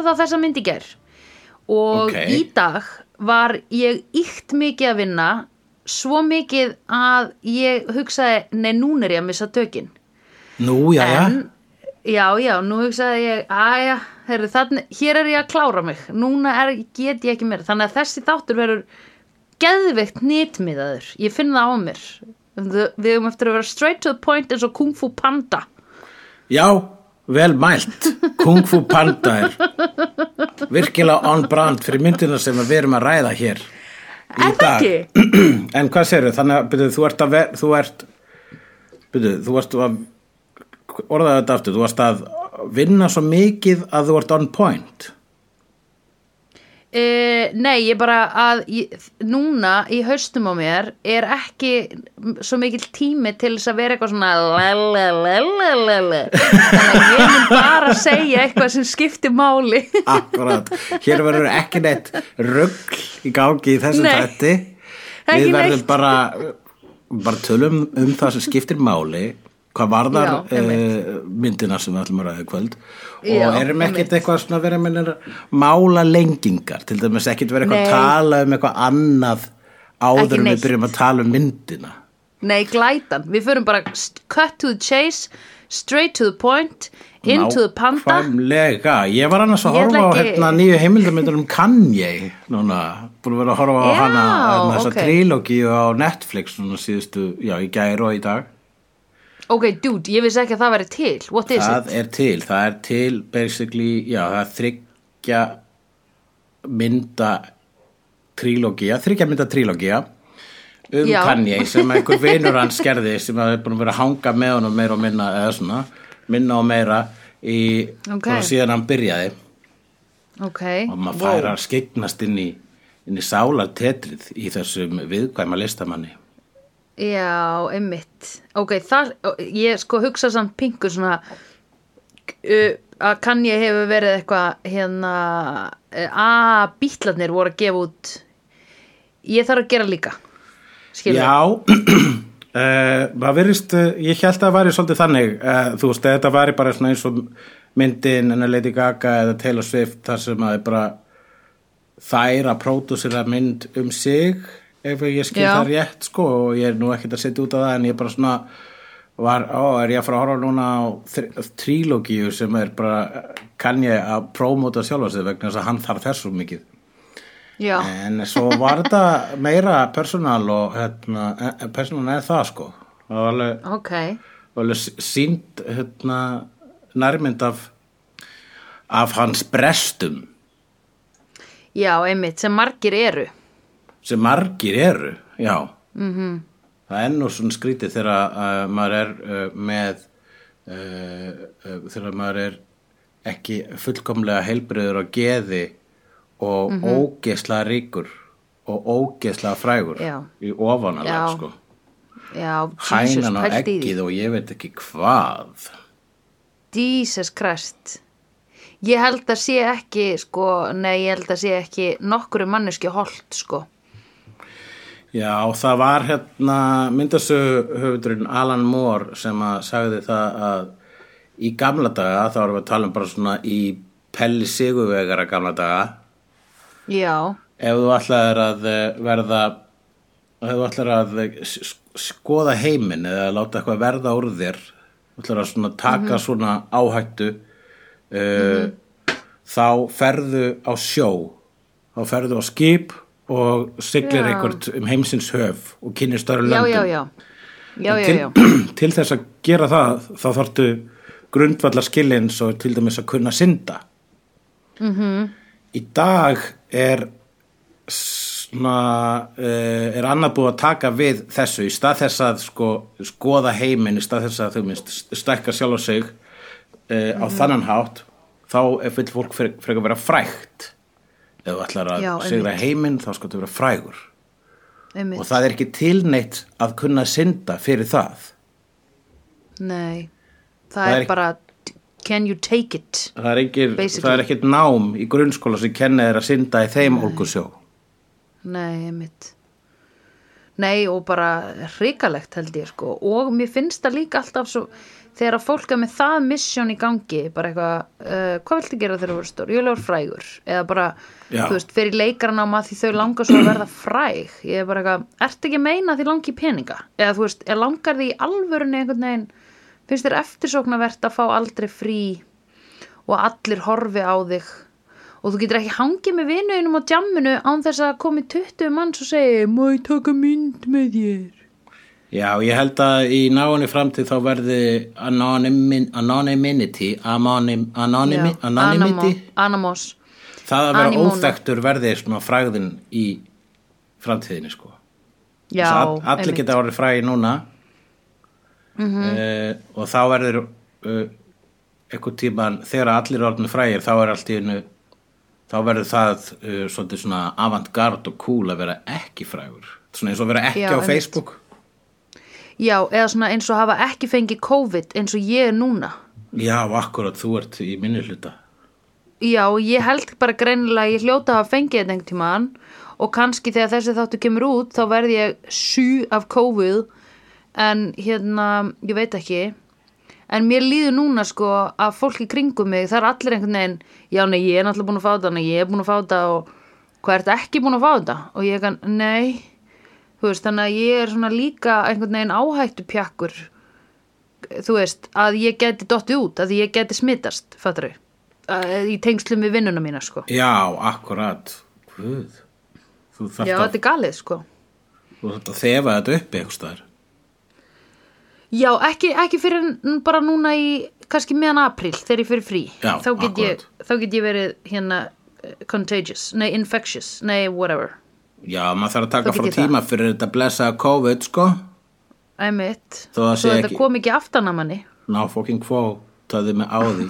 Horfði á þessa mynd í ger og Ok. í dag var ég ykt mikið að vinna svo mikið að ég hugsaði, nei núna er ég að missa tökin. Nú, já, já. Já, já, nú hugsaði ég aðja, hér er ég að klára mig. Núna er, get ég ekki meira. Þannig að þessi þáttur verður geðveikt nýtmiðaður, ég finn það á mér. Við höfum eftir að vera straight to the point eins og Kung Fu Panda. Já, vel mælt Kung Fu Panda er virkilega on brand fyrir myndina sem við erum að ræða hér í það dag. ekki? En hvað segirðu? Þannig að byrju, þú ert að ver, þú ert byrju, þú ert að orðaði þetta aftur, þú ert að vinna svo mikið að þú ert on point Uh, nei, ég bara að ég, núna í haustum á mér er ekki svo mikill tími til þess að vera eitthvað svona lalalalalala þannig að ég mun bara segja eitthvað sem skiptir máli. Akkurat, hér verður ekki neitt rugl í gangi í þessum ekki Við verðum bara bara tölum um það sem skiptir máli hvað varðar Já, uh, myndina sem við ætlum að ræða kvöld? Og Já, erum ekkert eitthvað svona að vera með mála lengingar til dæmis ekkert vera eitthvað að Nei. tala um eitthvað annað áður en við neitt. byrjum að tala um myndina? Nei, glætan, við förum bara st- cut to the chase straight to the point into the panda Nákvæmlega, ég var annars að Ég ætla horfa á ekki- hérna, nýju heimildamöndur um Kanye núna, búin að vera að horfa á Já, hana hérna, þessa ok. trílógíu á Netflix svona síðustu, já, í gæri og í dag Ok, dude, ég vissi ekki að það væri til What is Það it? er til, það er til basically, já, það er þryggja mynda trílógía, þryggja mynda trílógía um Já. Kanye sem einhver vinur hans gerði sem er búin að vera að hanga með honum meira og minna eða svona, minna og meira í, Ok. svona síðan hann byrjaði Ok, og maður wow. fær að skeignast inn í, inn í sálartetrið í þessum viðkvæma listamanni Já, einmitt. Ok, það, ég sko hugsa samt pingu svona uh, að kann ég hefur verið eitthvað hérna uh, að bítlarnir voru að gefa út. Ég þarf að gera líka skilur Já uh, það verist, uh, ég held að það væri svolítið þannig, uh, þú veist, þetta væri bara svona eins og myndin en Lady Gaga eða Taylor Swift þar sem að er bara þær að pródúsera mynd um sig ef ég skil Já. það rétt sko og ég er nú ekkert að setja út á það en ég bara svona var, ó, er ég að fara að horfa núna á trílógíu sem er bara kann ég að prómóta sjálfa sig vegna þess að hann þarf þessu mikið. Já, En svo var þetta meira personal og hérna, eh, personal er það sko. Það var alveg, ok. var alveg sínt hérna, nærmynd af, af hans brestum. Já, einmitt, sem margir eru sem margir eru, já. Mm -hmm. Það er nú svona skrítið þegar uh, maður er uh, með, uh, uh, þegar maður er ekki fullkomlega heilbriður á geði og mm ógeðslega ríkur og ógeðslega frægur Já. í ofanalag Já. sko. Já, hænan því ekkið og ég veit ekki hvað Jesus Christ Ég held að sé ekki, sko, nei, ég held að sé ekki nokkuru manneski holt, sko. Já, það var hérna myndasögu höfundurinn Alan Moore sem að sagði það að í gamla daga, þá erum við að tala um bara svona í pelli sigurvegara gamla daga. Já, ef þú ætlaðir að eh, verða ef þú ætlaðir að skoða heiminn eða láta eitthvað verða úr þér þú ætlaðir að svona taka svona áhættu uh, þá ferðu á sjó þá ferðu á skip og siglir Já. einhvert um heimsins höf og kynir störu já, löndum já, já. Já, já, til, já. til þess að gera það þá þarftu grundvallar skilin svo til dæmis að kunna synda Mhm. -hmm. í dag er svona uh, er annað búið að taka við þessu í stað þess að sko, skoða heiminn í stað þess að þau minnst stækka sjálf á sig uh, á Mhm. þannan hátt þá er full fólk fyrir, fyrir að vera frægt ef þú ætlar að Já, sigra heiminn þá þú vera frægur. Einmitt. og það er ekki tilneitt að kunna synda fyrir það. Nei, það, Það er er bara can you take it? það er, ekki, það er ekkert nám í grunnskóla sem kenni þér að synda í þeim ólgusjó. Nei, einmitt. Nei, og bara hrikalegt held ég sko. Og mér finnst það líka alltaf svo þegar að fólk er með það mission í gangi bara eitthvað, uh, hvað viltu gera þegar þú voru stór? Ég vil vera frægur. Eða bara, Já. þú veist, fyrir leikaranáma því þau langar svo að verða fræg. Ég er bara eitthvað, ertu ekki að meina því langi peninga? Eða þú veist, er langar því í alvörunni einhvern veginn, finnst þér eftirsóknarvert að fá aldrei frí og allir horfi á þig? Og þú getur ekki hangið með vinuðinum á djamminu án þess að komi 20 manns og segi, má ég taka mynd með þér Já, ég held að í náinni framtíð þá verði anonymi, anonymity anonym, anonymi, Já, anonymity. Anamo- Anamos. Það að vera Anemona. óþektur verði svona frægðin í framtíðinni sko. Já, all, allir geta orðið frægi núna. Uh, og þá verður uh, eitthvað tíman þegar allir er orðin frægir þá er allt í einu þá verður það uh, svona avantgard og cool að vera ekki frægur. Svona eins og vera ekki Já, á. Facebook Já, eða svona eins og hafa ekki fengið COVID eins og ég er núna. Já, akkurat, þú ert í minni hluta. Já, ég held bara greinilega ég hljóta að hafa fengið þetta einhvern tímann og kannski þegar þessi þáttu kemur út þá verð ég sjú af COVID en hérna, ég veit ekki. En mér líður núna sko að fólk í kringum mig, það er allir einhvern veginn já, nei, ég er náttúrulega búin að fá þetta nei, ég er búin að fá þetta og hvað ertu ekki búin að fá þetta? Og ég kann, nei veist, þannig að ég er svona líka einhvern veginn áhættu pjakkur þú veist, að ég geti dottið út, að ég geti smittast fattur í tengslum við vinnuna mína sko. Já, akkurat. Guð. Já, að, þetta er galið sko. Þú þarft að þefa þetta upp eitthvað staðar. Já, ekki, ekki fyrir bara núna í kannski meðan april þegar ég fyrir frí. Já, þá, get ég, þá get ég verið hérna eh, contagious, nei infectious. Nei whatever, Já, maður þarf að taka frá ég það. tíma fyrir þetta blessa COVID, sko. Æmitt Þó svo þetta ekki- kom ekki aftan að manni. Ná fucking quotaði mig á því.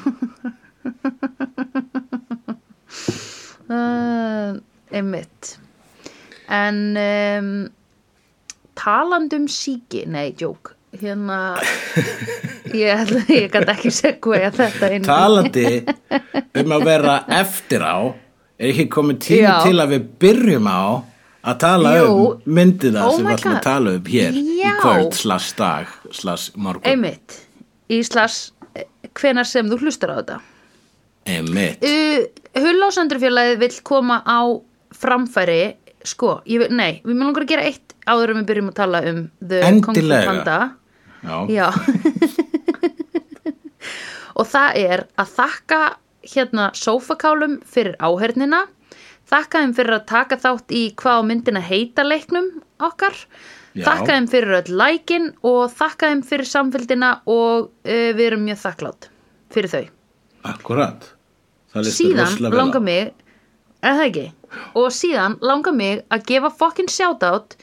Uh, einmitt. En um, talandi um síki nei, djók hérna ég, ég gæti ekki segja þetta inn Talandi um að vera eftir á Er ekki komið tími Já. til að við byrjum á að tala Jú. um myndina Oh sem við ætlum að tala um hér í Já. kvöld slags dag slags morgun. Einmitt. Í slags hvenar sem þú hlustar á þetta. Einmitt. Uh, Hullásandurfélagið vill koma á framfæri sko, vil- nei, við langar að gera eitt áður en við byrjum að tala um The Kung Fu Endilega. Panda. Já, Já. Og það er að þakka hérna sófakálum fyrir áhernina þakka þeim fyrir að taka þátt í hvað myndina heita leiknum okkar. Já. þakka þeim fyrir öll lækin og þakka þeim fyrir samfélgina og uh, við erum mjög þakklátt fyrir þau. Akkurat síðan langar mig eða það ekki? Og síðan langar mig að gefa fokkin shoutout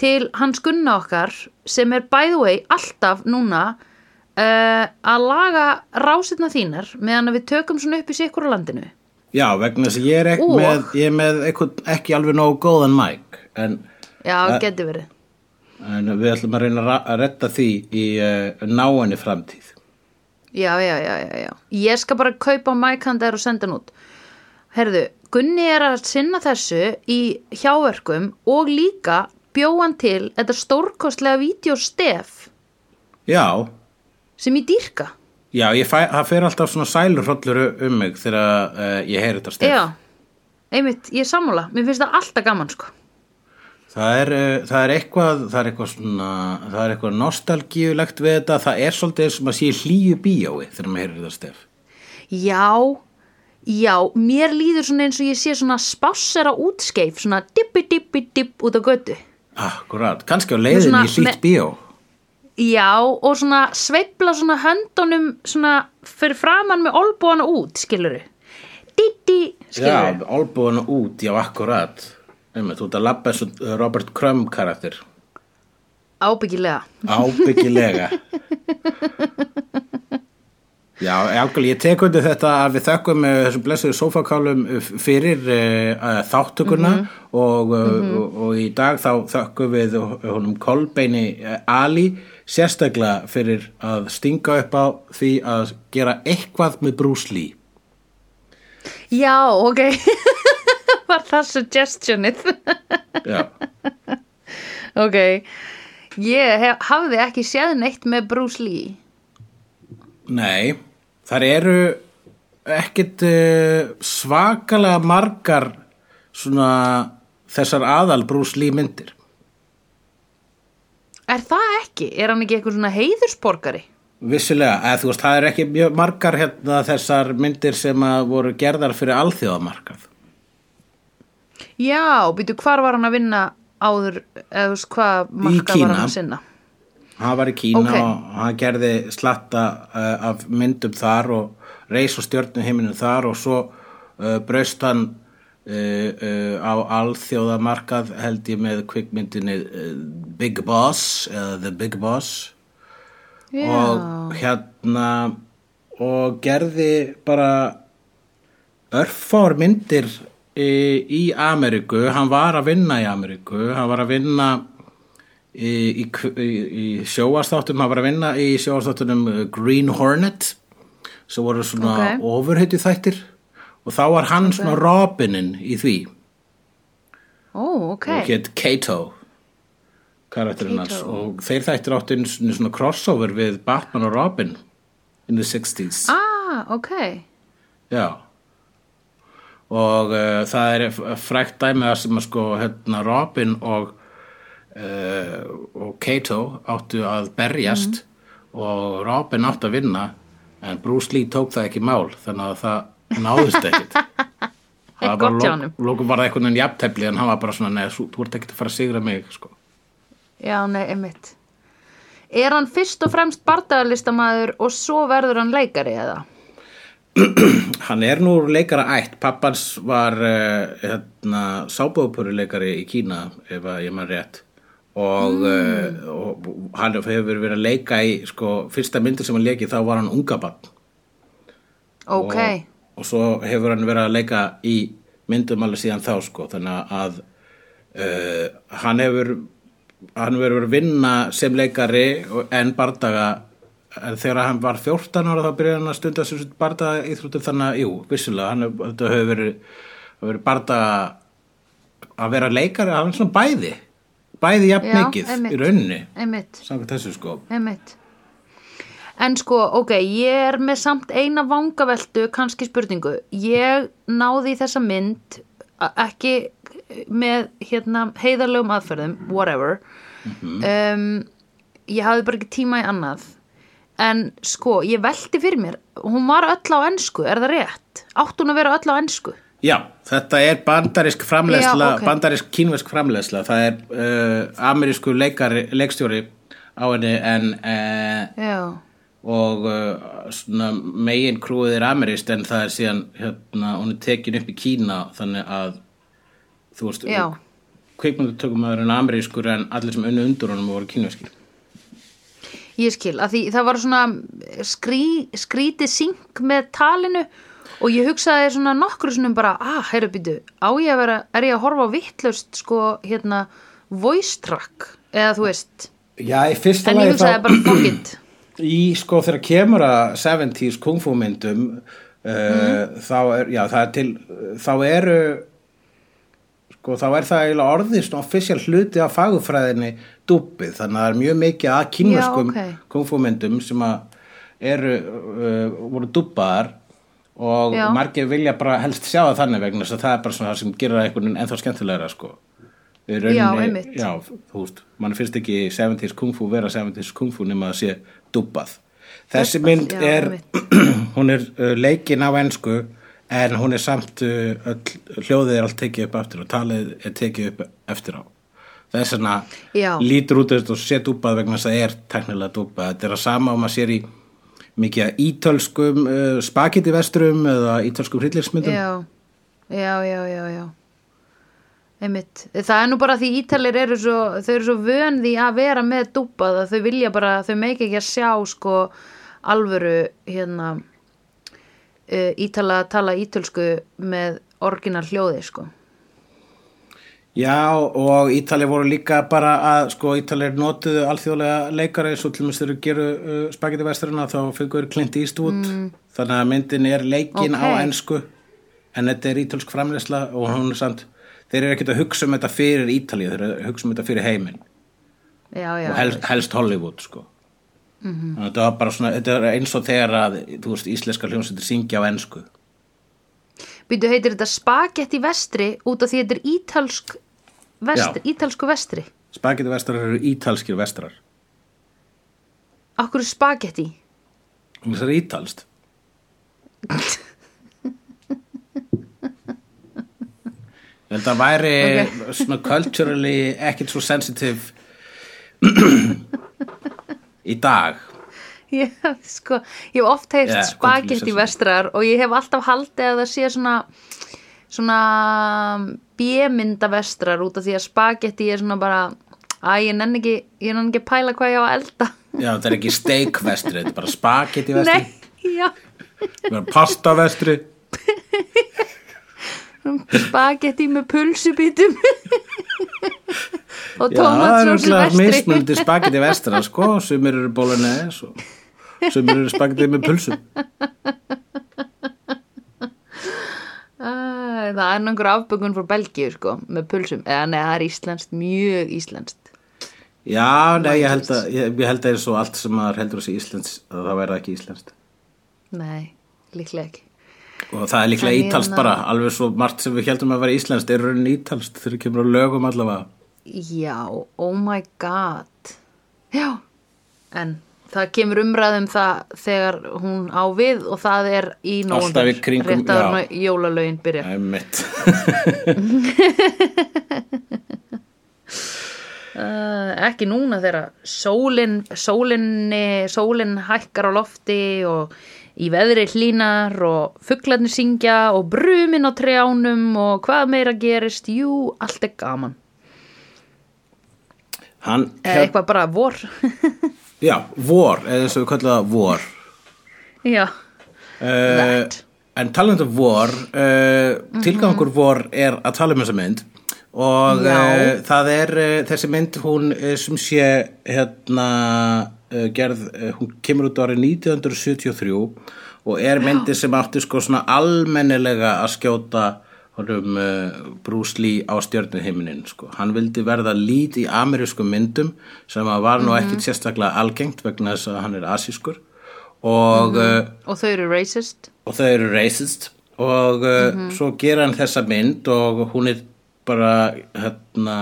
til hans gunna okkar sem er by the way alltaf núna uh, að laga rásirna þínar meðan við tökum svona upp í sikkur á landinu Já, vegna þess að ég er ekki Og- með, ég er með eitthvað, ekki alveg nógu góðan mæk en, já, Eh, geti verið. en við ætlum að reyna að ra- að retta því í uh, náinni framtíð. Já, já, já, já, já. Ég skal bara kaupa mækandar og senda hann út. Herðu, Gunni er að sinna þessu í hjáverkum og líka bjóðan til þetta stórkostlega vídeostef Já, sem ég dýrka já, fæ, það fer alltaf svona sælurhrollur um mig þegar uh, ég heyri þetta stef Já, einmitt, ég er sammála. Mér finnst það alltaf gaman sko. Það er, uh, það er eitthvað, það er eitthvað svona, það er eitthvað nostalgíulegt við þetta, það er svolítið eins og maður sé hlýju bíói þegar maður heyrir þetta stef. Já, já, mér líður svona eins og ég sé svona spássera útskeif Svona dippi dippi dipp út á götu. Akkurat, kannski á svona í hlýtt bíó. Já, og svona sveifla svona höndunum svona fyrir framann með olbúana út, skiluru Ditti, skiluru Já, olbúinu út, já, akkurat. Einmitt, þú ert að labba eins og Robert Crumb karakter. Ábyggilega Ábyggilega. Já, ákveð, ég tek undir þetta að við þökkum uh, þessum blessuðu sófakálum uh, fyrir uh, þáttökuna og, uh, og, og í dag þá þökkum við honum Kolbeini Ali sérstaklega fyrir að stinga upp á því að gera eitthvað með Bruce Lee. Já, ok. Var það suggestionið? Já, Ok. Ég hef, hafði ekki séð neitt með Bruce Lee. Nei, þar eru ekkit uh, svakalega margar svona þessar aðal Bruce Lee myndir. Er það ekki? Er hann ekki eitthvað svona heiðursborgari? Vissulega, eða þú veist, það er ekki mjög margar hérna þessar myndir sem að voru gerðar fyrir alþjóðamarkað. Já, býtu hvar var hann að vinna áður, eða þú veist hvað marka Kína. var hann að sinna? Hann var í Kína Ok. og hann gerði slatta uh, af myndum þar og reis og stjörnum heiminu þar og svo uh, braust hann á alþjóðamarkað held ég með kvikmyndinni uh, Big Boss eða The Big Boss Já, og hérna og gerði bara örfár myndir í, Ameríku, hann var að vinna í Ameríku, hann var að vinna í, í, í, sjóastáttum, hann var að vinna í sjóastáttunum Green Hornet sem voru svona Ok. okay. ofurheiti þættir og þá var hann svona Robinin í því. Ó, ok. og hétt Kato karakterinn hans. Og þeir þættir áttu einu svona crossover við Batman og Robin in the 60s Ah, ok. já. Og uh, það er frækt dæmi að sem að sko hérna Robin og uh, og Kato áttu að berjast og Robin áttu að vinna en Bruce Lee tók það ekki mál þannig að það náðist ekkit það var bara lókum var það einhvern veginn jafntefli en hann var bara svona, neð, þú ert ekkert að fara að sigra mig sko. Já, nei, einmitt. Er hann fyrst og fremst bardagalistamaður og svo verður hann leikari eða? Hann er nú leikara ætt, pappans var uh, hérna, sábóðpöruleikari í Kína ef ég maður rétt. Og, mm. og hann hefur verið að leika í sko, fyrsta myndir sem hann leiki þá var hann unga bann Ok, og, og svo hefur hann verið að leika í myndum alveg síðan þá sko. Þannig að uh, hann hefur hann verið að vinna sem leikari en bardaga. En þegar hann var 14 ára þá byrjaði hann að stunda sem bardaga íþróttum þannig að, jú, vissulega hann hefur, verið, verið bardaga að vera leikari, hann er svona bæði. Bæði jafn mikið í rauninni einmitt, samkvæmt þessu sko. Einmitt. En sko, ok, ég er með samt eina vangaveltu, kannski spurningu. Ég náði í þessa mynd, ekki með hérna, heiðarlegum aðferðum, whatever. um, ég hafði bara ekki tíma í annað. En sko, ég velti fyrir mér, hún var öll á ensku, er það rétt? Átt hún að vera öll á ensku? Já, þetta er bandarisk framleiðsla, Já, ok. bandarisk kínversk framleiðsla, það er uh, amerísku leikari, leikstjóri á henni en uh, Já, og uh, svona megin krúið er ameríst en það er síðan hérna, hún er tekin upp í Kína þannig að þú veist, Já. kveikmyndutökum aður en amerískur en allir sem unnu undur honum voru kínverskir. ég skil, að því það var svona skrý, skrítið synk með talinu og ég hugsaði svona nokkru svona bara, ah, heyrðu býtu, á ég að vera, er ég að horfa á vittlust sko, hérna, voice track, eða þú veist, Já, í fyrsta en ég hugsaði bara fuck it, í sko þegar kemur að 70s kungfu myndum uh, þá er, já það er til þá eru sko þá er það eiginlega orðið svona official hluti af fagufræðinni dúbbið þannig að það er mjög mikið að kínverskum Já, já, ok. kungfu myndum sem að eru uh, voru dúbbaðar og Já. margir vilja bara helst sjá það þannig vegna þess að það er bara svona það sem gerir einhvern veginn ennþá skemmtilegra sko Í Já, einmitt. já, þú veist, mann finnst ekki 70s kungfu vera 70s kungfu nema að sé dubbað. Þessi mynd er, hún er uh, leikin á ensku en hún er samt, uh, öll, hljóðið er allt tekið upp eftir og talið er tekið upp eftir á. Þess vegna lítur út og sé dubbað vegna þess að það er teknilega dubbað. Þetta er að sama og maður sér í mikið ítölskum uh, spagetti vesturum eða ítölskum hryllingsmyndum. já, já, já, já, já, einmitt, það er nú bara því ítalir eru svo, þau eru svo vön því að vera með dúpað að þau vilja bara, þau meik ekki að sjá sko alvöru hérna uh, ítala tala ítölsku með orginal hljóði sko. Já og Ítali voru líka bara að sko Ítalir notuðu alþjóðlega leikara eins og til og með þeir geru uh, spagetti vesturina þá fengur Clint Eastwood. Þannig að myndin er leikin Ok. á ensku en þetta er ítölsk framleysla og hún er samt þeir eru ekkert að hugsa um þetta fyrir Ítali þeir eru að hugsa um þetta fyrir heiminn. Já, já, og helst, helst Hollywood sko. -hmm. þetta var bara svona þetta er eins og þegar að þú veist, íslenska hljómsveitir syngja á ensku. Býtu heitir þetta spagetti vestri út af því þetta er ítalsk vestri, ítalsku vestri? Spagetti vestrar eru ítalskir vestrar. Akkur spagetti það er ítalst Ég held að væri svona culturally ekkert svo sensitive í dag. Ég, sko, ég hef oft heyrt Já, spagetti kontinuous vestrar og ég hef alltaf haldið að það sé svona svona bjömynda vestrar út af því að spagetti er svona bara að ég nenni ekki, ég nenni ekki pæla hvað ég á að elda. Já, þetta er ekki steak vestri, þetta er bara spagetti vestri. Nei, já, Það pasta vestri spagetti með pulsubítum. Og það er náttúrulega vestri. mismunandi spagetti vestra sko, sumir eru og sumir eru spagetti með pulsum. Það er einhver afbökun frá Belgíu sko, með pulsum, eða nei, það er íslenskt, mjög íslenskt. Já, nei, ég held að ég, held að eins og allt sem maður heldur að sé íslenskt að það verða ekki íslenskt. Nei, líklega ekki og það er líklega ítalst bara alveg svo margt sem við heldum að vera íslenskt er raunin ítalst þegar kemur á lögum allavega. Já, oh my god. Já, en það kemur umræðum það þegar hún á við og það er í kringum- rétt að jólalögin byrja. Æmitt uh, ekki núna þegar sólin, sólin hækkar á lofti og í veðri hlínar og fuglarnir syngja og brumin á trjánum og hvað meira gerist? Jú, allt er gaman. Hann, eða eitthvað bara vor. Já, vor eða eins og við kallum það vor. Já, uh. En talandi um vor uh, tilgangur vor er að tala um þessa mynd. Og uh, það er þessi mynd hún sem sé hérna gerð, uh, hún kemur út árið 1973 og er myndi sem átti sko svona almennilega að skjóta honum uh, Bruce Lee á stjörnuhiminin sko. hann vildi verða lít í amerískum myndum sem var nú ekkit sérstaklega algengt vegna þess að hann er asískur. Og uh, og þau eru racist. og þau eru racist. Og uh, svo gera hann þessa mynd og hún er bara hérna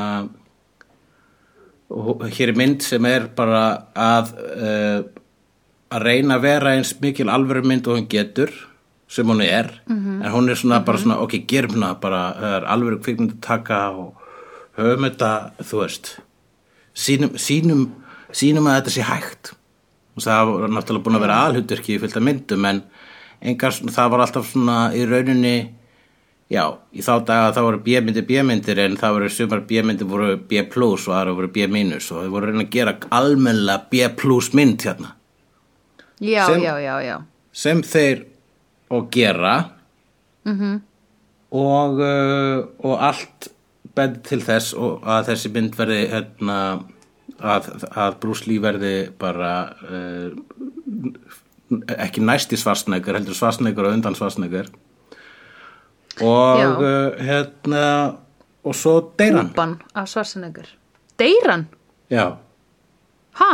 og hér er mynd sem er bara að uh, að reyna að vera eins mikil alvöru mynd og hún getur sem hún er. En hún er svona bara svona ok, gerum hana bara alvöru kvikmynd að taka og höfum þetta, þú veist sínum, sínum, sínum að þetta sé hægt. Og það var náttúrulega búin að vera alhutverki í fylgta myndum en engar, það var alltaf svona í rauninni já, í þá daga þá voru B-myndir B-myndir en það voru sumar B-myndir voru B plus og aðra voru B minus og þau voru reyna að gera almennilega B plus mynd hérna. Já, Sem- já, já, já. sem þeir og gera. -hmm. og uh, og allt bend til þess að þessi mynd verði hérna, að, að Lee verði bara uh, ekki næsti svarsnegur heldur svarsnegur og undan svarsnegur og Já. uh, hérna og svo deyr hann Úpan af Svarsenegger Deyran? já, Ha?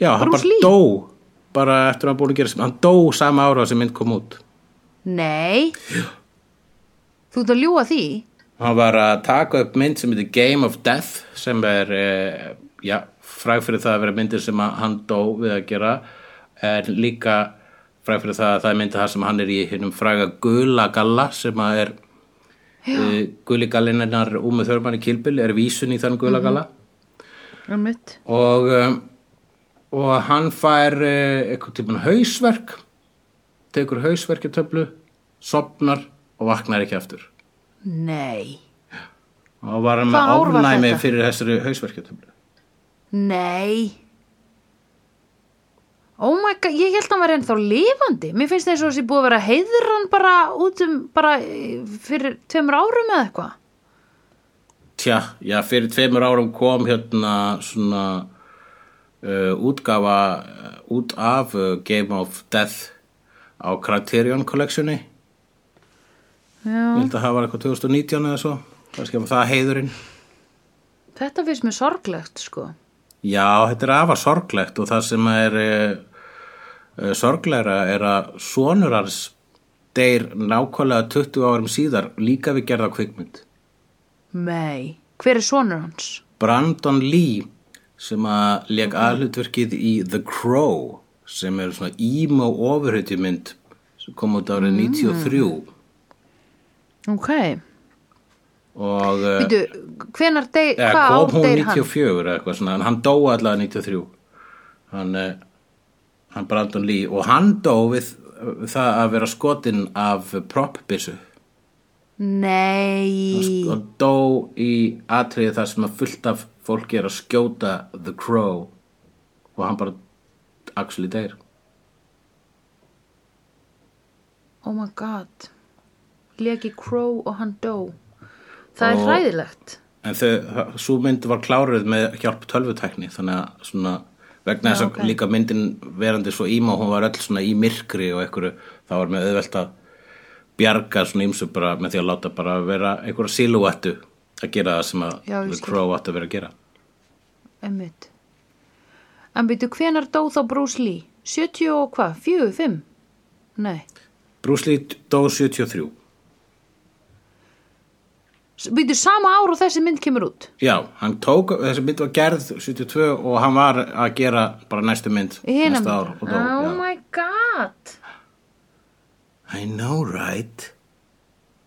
já hann Bruce bara Lee? dó bara eftir að hann búin að gera sem hann dó sama ára sem mynd kom út Nei Þú ert að ljúga því? Hann var að taka upp mynd sem heitir Game of Death sem er, eh, já, fræg fyrir það að vera myndir sem að hann dó við að gera en líka fræg fyrir það að það er myndið það sem hann er í hinnum fræga Gula Galla sem að er uh, Guli Gallinnar Úmu Þörmann í Kilbil er vísun í þann Gula Galla. Um mitt og, um, og hann fær uh, eitthvað tímann hausverk tekur hausverkjartöflu sopnar og vaknar ekki aftur. Nei. Og var hann með ofnæmi fyrir þessari hausverkjartöflu Nei Oh my god, ég held að hann var ennþá lifandi. Mér finnst eins og þessi búið að vera heiðran bara út um bara eh, fyrir tveimur árum eða eitthvað. Tja, já, fyrir tveimur árum kom hérna svona uh, útgafa uh, út af uh, Game of Death á Criterion Collectioni. Ég Já, held að það var eitthvað 2019 eða svo. Kannski var það heiðurinn. Þetta finnst mér sorglegt sko. Já, þetta er afar sorglegt og það sem er uh, sorglegra er að sonur hans deyr nákvæmlega 20 árum síðar líka við gerða kvikmynd. Mei, hver er sonur hans? Brandon Lee sem að leik aðhlutverkið í The Crow sem er svona emo ofurhutjumynd sem kom út árið 93 Ok, og uh, býtu, hvenar deyr, hvað kom hún deyr hann? 94 eða eitthvað svona, en hann dó allavega 93 hann, uh, hann Brandon Lee. Og hann dó við uh, það að vera skotinn af propbissu Nei, og dó í atriði þar sem að fullt af fólki er að skjóta The Crow. Og hann bara actually deyr. Oh my god, leki Crow og hann dó. Það er Og- hræðilegt. en þau, svo mynd var kláruð með hjálp tölvutekni þannig að svona vegna þess að ok. líka myndin verandi svo íma hún var öll svona í myrkri og einhverju þá var með auðvelt að bjarga svona ímsu bara með því að láta bara vera einhverja silúettu að gera það sem að Já, The. Crow átti að vera að gera Einmitt. En býtu, hvenar dó þá Bruce Lee? 70 og hvað? 4, 5? Nei. Bruce Lee dó 73 Býtu, sama ár og þessi mynd kemur út? Já, hann tók, þessi mynd var gerð 72 og hann var að gera bara næstu mynd Hina næsta ár dó Oh já. my god. I know right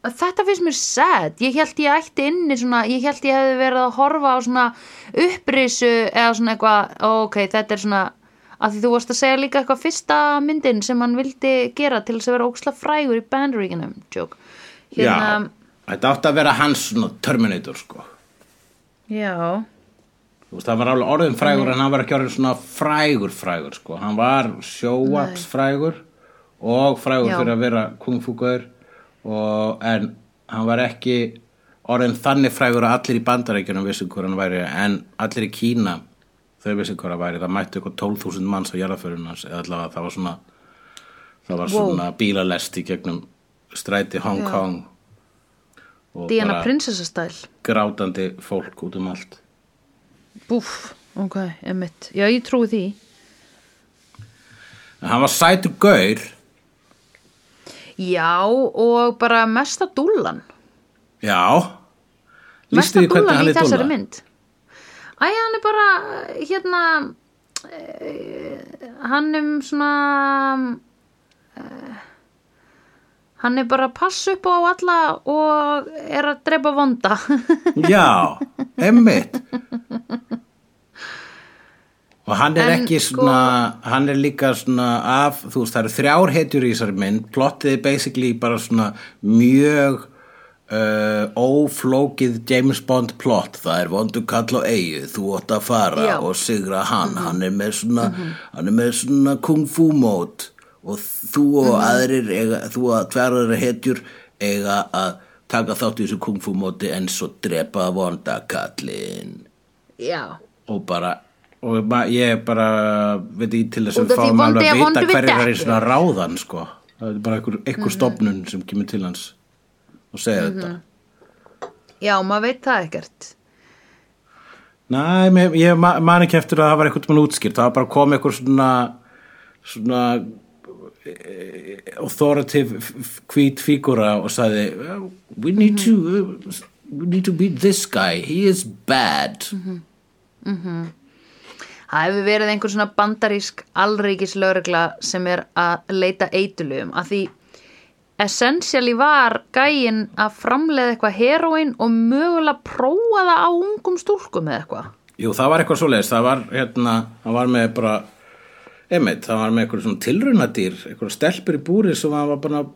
Þetta finnst mér sad. Ég held ég ætti inni svona, ég held ég hefði verið að horfa á svona upprisu eða svona eitthvað, ok, þetta er svona, að því þú varst að segja líka eitthvað fyrsta myndin sem hann vildi gera til þess að vera óksla frægur í Bandaríkinum, joke. Hérna, Já, þetta átti að vera hans svona Terminator sko já, Þú veist, hann var alveg orðin frægur en hann var ekki orðin svona frægur frægur sko. Hann var sjóaps frægur og frægur Já. fyrir að vera kungfúkur en hann var ekki orðin þannig frægur að allir í bandarækjunum vissi hver hann væri en allir í Kína þau vissi hver hann væri. Það mættu eitthvað 12.000 manns á jarðaförun hans eða allavega það var svona það var Wow. svona bílalest í gegnum stræti Hong Já. Kong Diana prinsessastæl. grátandi fólk út um allt. Búff, ok, emitt. Já, ég trúi því. En hann var sætur gaur Já, og bara mesta dúllan. Já Mesta hann í er þessari dúlla mynd. Æ, hann er bara, hérna, uh, hann er svona, uh, hann er bara að passa upp á alla og er að drepa vonda. Já, emmitt Og hann er En ekki sko- svona Hann er líka svona af Þú veist, það eru þrjár hetjur í þessari mynd. Plottið er basically bara svona Mjög uh, Óflókið James Bond plott. Það er vondu kall á eigu Þú átt að fara Já. og sigra hann. Hann er með svona Hann er með svona kung fu mót Og þú og aðrir eiga, Þú og tvær aðrir hetjur Eiga að taka þátt í þessu kung fu móti En svo drepa vonda kallinn. Já, og bara og ég bara veit ekki til þess að fáum alveg er að vita hverju er í dekkin. svona ráðan sko. Það er bara einhver, einhver stofnun sem kemur til hans og segir þetta. Já, maður veit það ekkert. Næ, ég ma- man ekki eftir að það var eitthvað útskýrt, það var bara komið eitthvað svona svona authoritative hvít fígúra og sagði "Well, we need to uh, we need to beat this guy, he is bad. Það hefur verið einhver svona bandarísk allríkis lögregla sem er að leita eitulum að því essentially var gæinn að framleiða eitthvað heroin og mögulega prófa það á ungum stúlkum eða eitthvað. Jú, það var eitthvað svoleiðis, það var hérna, það var með bara einmitt, það var með eitthvað svona tilrunadýr eitthvað stelpur í búri sem var bara að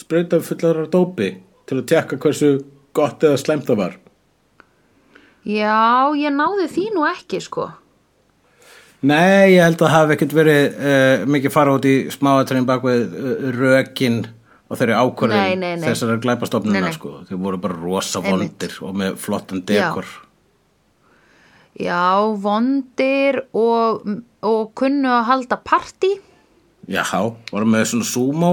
sprauta fullar af dópi til að tekka hversu gott eða slæmt það var. Já, ég náði því nú ekki sko. Nei, ég held að það hafi ekkert verið uh, mikið fara út í smáatrinn bak við uh, rökin og þeirri nei. þessar glæpastofnuna sko, þeir voru bara rosa vondir og með flottan dekor. Já, vondir og, og kunnu að halda partí. Já, voru með svona sumo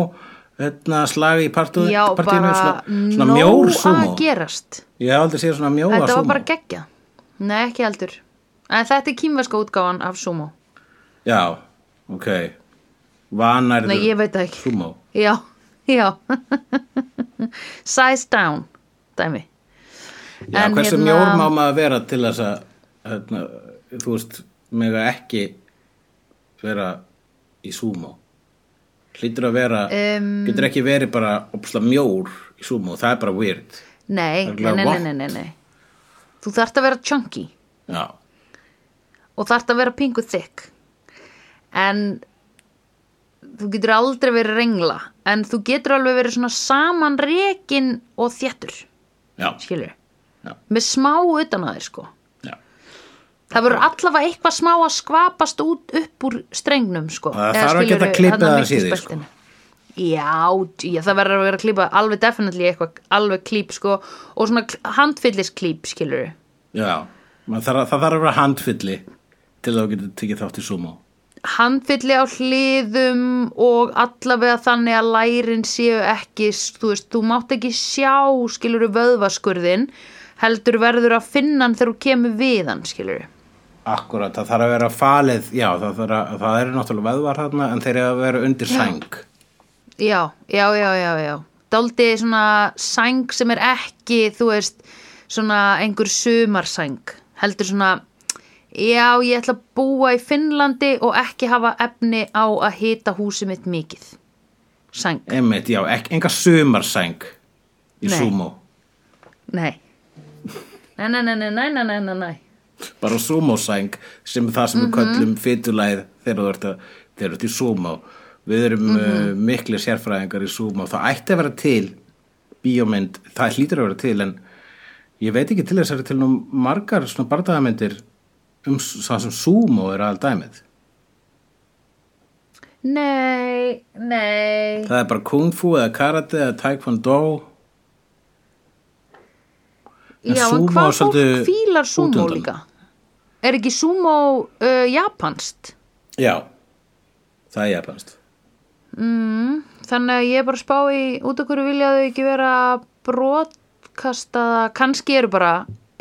hérna, slagi í partu, Já, partíinu bara svona, svona nóg sumo að gerast. Ég hef aldrei séð svona mjóa Þetta var sumo bara geggja. Nei, ekki heldur. En þetta er kýmverska útgáfan af sumo. Já, ok Vanærðu Nei, ég veit ekki. Sumo Já, já. Size down, dæmi. Já, En hversu hérna- mjór má maður vera til þess að hérna, þú veist, mega ekki vera í sumo hlýtur að vera Em, getur ekki verið bara opslega mjór í sumo, það er bara weird Nei, nei, nei, nei, nei. Þú þarft að vera chunky Já, og þarft að vera pingu thick. En þú getur aldrei verið rengla. En þú getur alveg verið svona samanrekin og þéttur, já, skilur. já, Með smá utan að þér, sko. Það verður allavega eitthvað smá að skvapast út upp úr strengnum, sko. Það þarf að geta aðeins í því, miltisbeltinu. Já, já, það verður að vera að klípa alveg definitely eitthvað, alveg klíp, sko, og svona handfyllis klíp, skilur Já, það þarf að vera handfylli til að þú getur tekið þátt í sumo handfylli á hliðum og allavega þannig að lærin séu ekki, þú veist, þú mátt ekki sjá, skilur vöðvaskurðin, heldur verður að finna hann þegar þú kemur við hann, skilur Akkurat, það þarf að vera falið, já það, að, það er náttúrulega veðvar hérna en þeir eru að vera undir sæng. Já, já, já, já, já. Dáldi svona sæng sem er ekki, þú veist, svona einhver sumarsæng. Heldur svona, já ég ætla að búa í Finnlandi og ekki hafa efni á að hita húsið mitt mikið. Sæng. Emit, já, enga sumarsæng í Nei. sumo. Nei. Nei, nei, nei, nei, nei, nei, nei, nei bara sumosæng sem er það sem við Mhm. köllum fytulæð þegar þú ert, ert í sumo við erum mm Mhm. miklu sérfræðingar í sumo það ætti að vera til bíómynd, það hlýtur að vera til en ég veit ekki til þess að vera til nú margar svona bardaðamyndir um það sem sumo er að dæmið Nei, nei. það er bara kung fu eða karate eða taekwondo En Já, en hvað fólk fílar sumo útundan. líka? Er ekki sumo uh, japanst? já, það er japanst Mm, þannig að ég er bara spá í út okkur viljaðu ekki vera brotkasta kannski eru bara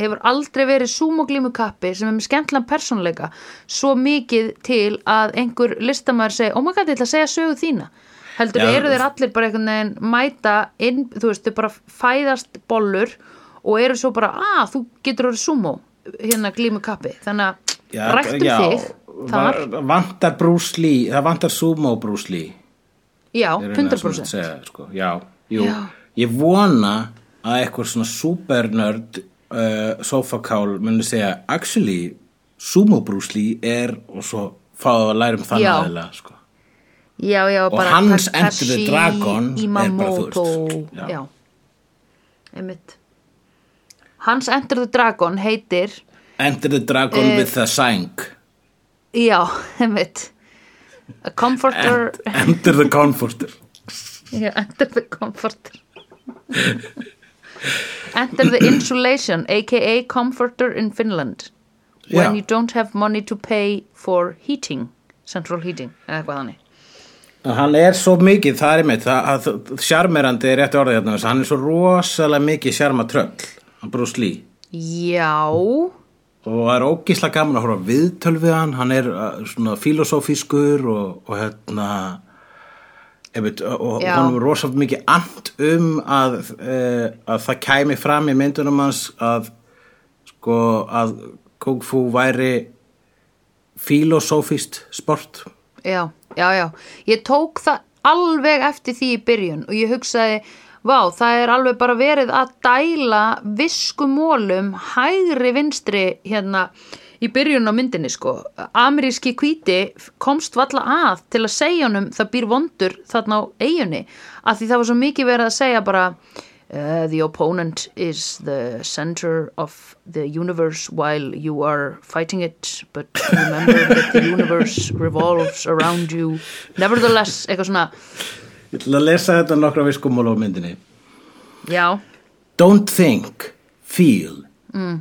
hefur aldrei verið sumoglímukappi sem er með skemmtlan persónleika svo mikið til að einhver listamæður segi, oh my god, ég ætla að segja sögu þína heldur Já, eru þeir allir bara einhvern veginn mæta inn, þú veist, þau bara fæðast bollur og eru svo bara, að þú getur orðið sumo hérna glímukappi, þannig að rættum þig þar, va- vantar Lee það vantar sumo Lee já, er eiginlega svona 100% að segja, sko. já, jú, Já. ég vona að eitthvað svona supernörd uh, sofakál muni segja actually, sumo Lee er og svo fáðu að læra um þannig Já. aðeila sko. Já, já, Og bara hans Enter the Dragon er bara, þú Imamoto, veist, já. já. Hans Enter the Dragon heitir Enter the Dragon Eh, with the Sang. já, einmitt. A Comforter. Enter the Comforter. Já, Enter the Comforter. Enter the Insulation aka Comforter in Finland. When Já. you don't have money to pay for heating central heating, eða eitthvað þannig Hann er svo mikið, það er að, Sjarmerandi er rétt orðið hérna hann er svo rosalega mikið sjarmatröll hann Bruce Lee Já, og það er ógísla gaman að horfa á viðtöl við hann hann er uh, svona filosófískur og, og hérna einmitt, og Já. hann er rosalega mikið and um að, uh, að það kæmi fram í myndunum hans að sko að Kung Fu væri filosófíst sport Já, já, já. Ég tók það alveg eftir því í byrjun og ég hugsaði, vá, það er alveg bara verið að dæla viskumólum hægri vinstri hérna í byrjun á myndinni sko. Ameríski kvíti komst valla að til að segja honum það býr vondur þarna á eigunni af því það var svo mikið verið að segja bara Uh, the opponent is the center of the universe while you are fighting it but remember that the universe revolves around you nevertheless, eitthvað svona Ég ætla að lesa þetta nokkra viskumóla á myndinni já, Don't think, feel.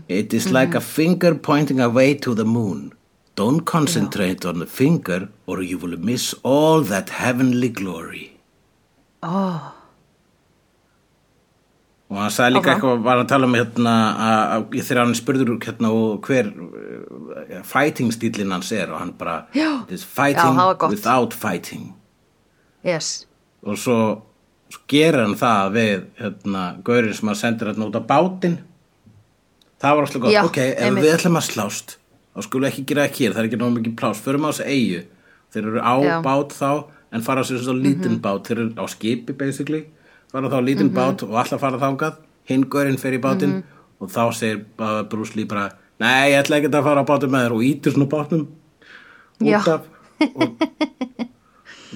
It is like a finger pointing away to the moon. Don't concentrate on the finger or you will miss all that heavenly glory. oh, Og hann sagði líka Áfram. eitthvað, var að tala um hérna, að, að, þegar hann spurður hérna hver uh, fighting stílinn hans er og hann bara Já. "It is Já, fighting gott. without fighting yes og svo, svo gerir hann það við hérna, gaurinn sem hann sendir hérna út á bátinn. Það var alltaf gott, Já, ok, ef einmitt. við ætlum að slást þá skulum við ekki gera það hér, það er ekki náttúrulega mikið plás förum á þessu eigu, þeir eru á Já. Mhm. bát þá, en fara á sér svo lítinn bát. Þeir eru á skipi basically. Fara þá á lítinn bát og allar fara þangað. Hinn gaurinn fer í bátinn Mhm. og þá segir bara Bruce Lee bara nei, ég ætla ekki að fara á bátinn með þér. Og ítir svona bátnum Já. út af. Og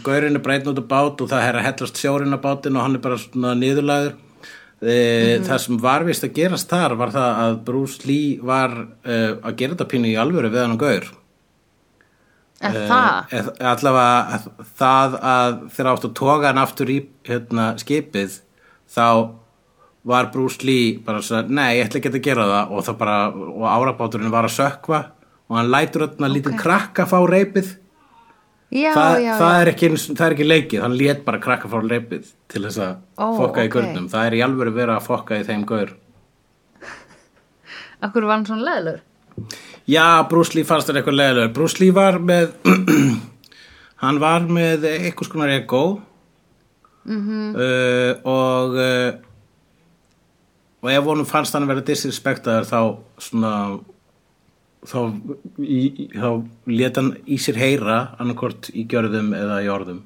Gaurinn er breytin út á bát og það er að hellast sjórinn á bátinn og hann er bara svona niðurlæður. E, Það sem var vist að gerast þar var það að Bruce Lee var uh, að gera þetta pínu í alvöru við hann og gaur. en það, Eh, allavega að, það að þegar áttu að toga hann aftur í hérna, skipið þá var Bruce Lee bara svo, nei, ég ætla ekki að gera það. Og bara, og árabáturinn var að sökva og hann lætur þarna lítið krakka fá reipið já, það, já, það, er ekki, það er ekki leikið, hann lét bara krakka frá leipið til þess að Ó, fokka í ok. gaurnum, það er í alvöru verið að fokka í þeim gaur. Akkur var hann svona leðlur já, Bruce Lee fannst þér eitthvað leðilegur Bruce Lee var með hann var með eitthvað skonar ego. -hmm. uh, og uh, og ef honum fannst hann vera disrespektaður þá svona þá, þá lét hann í sér heyra annarkort í gjörðum eða í orðum.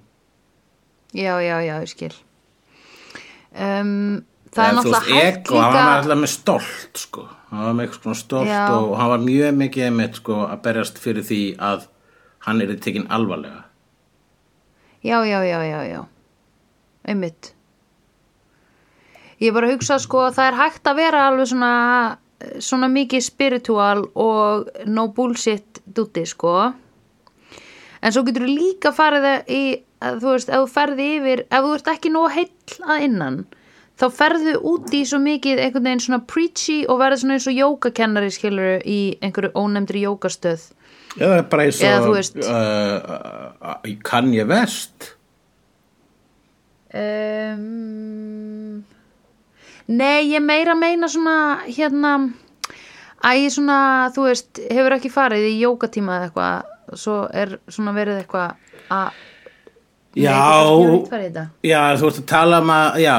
Já, já, já, ég skil. Um, Það er náttúrulega hægt ego, hann var líka alltaf með stolt sko. hann var með eitthvað svona stolt Já. og hann var mjög mikið einmitt sko, að berjast fyrir því að hann er tekinn alvarlega. Já, já, já, já, já. Einmitt. Ég bara hugsa sko að það er hægt að vera alveg svona svona mikið spiritual og no bullshit dúti sko en svo getur þú líka farið í þú veist, ef þú ferði yfir ef þú ert ekki nóg heill að innan þá ferðu út í svo mikið einhvern veginn svona preachy og verður svona eins og jógakennari skilur í einhverju ónefndri jógastöð eða bara eins og veist. uh, uh, í Kanye West um, Nei, ég meira meina svona hérna Æ, svona, þú veist, hefur ekki farið í jógatíma eða eitthvað svo er svona verið eitthvað að Já, já, þú ert að tala um að, já,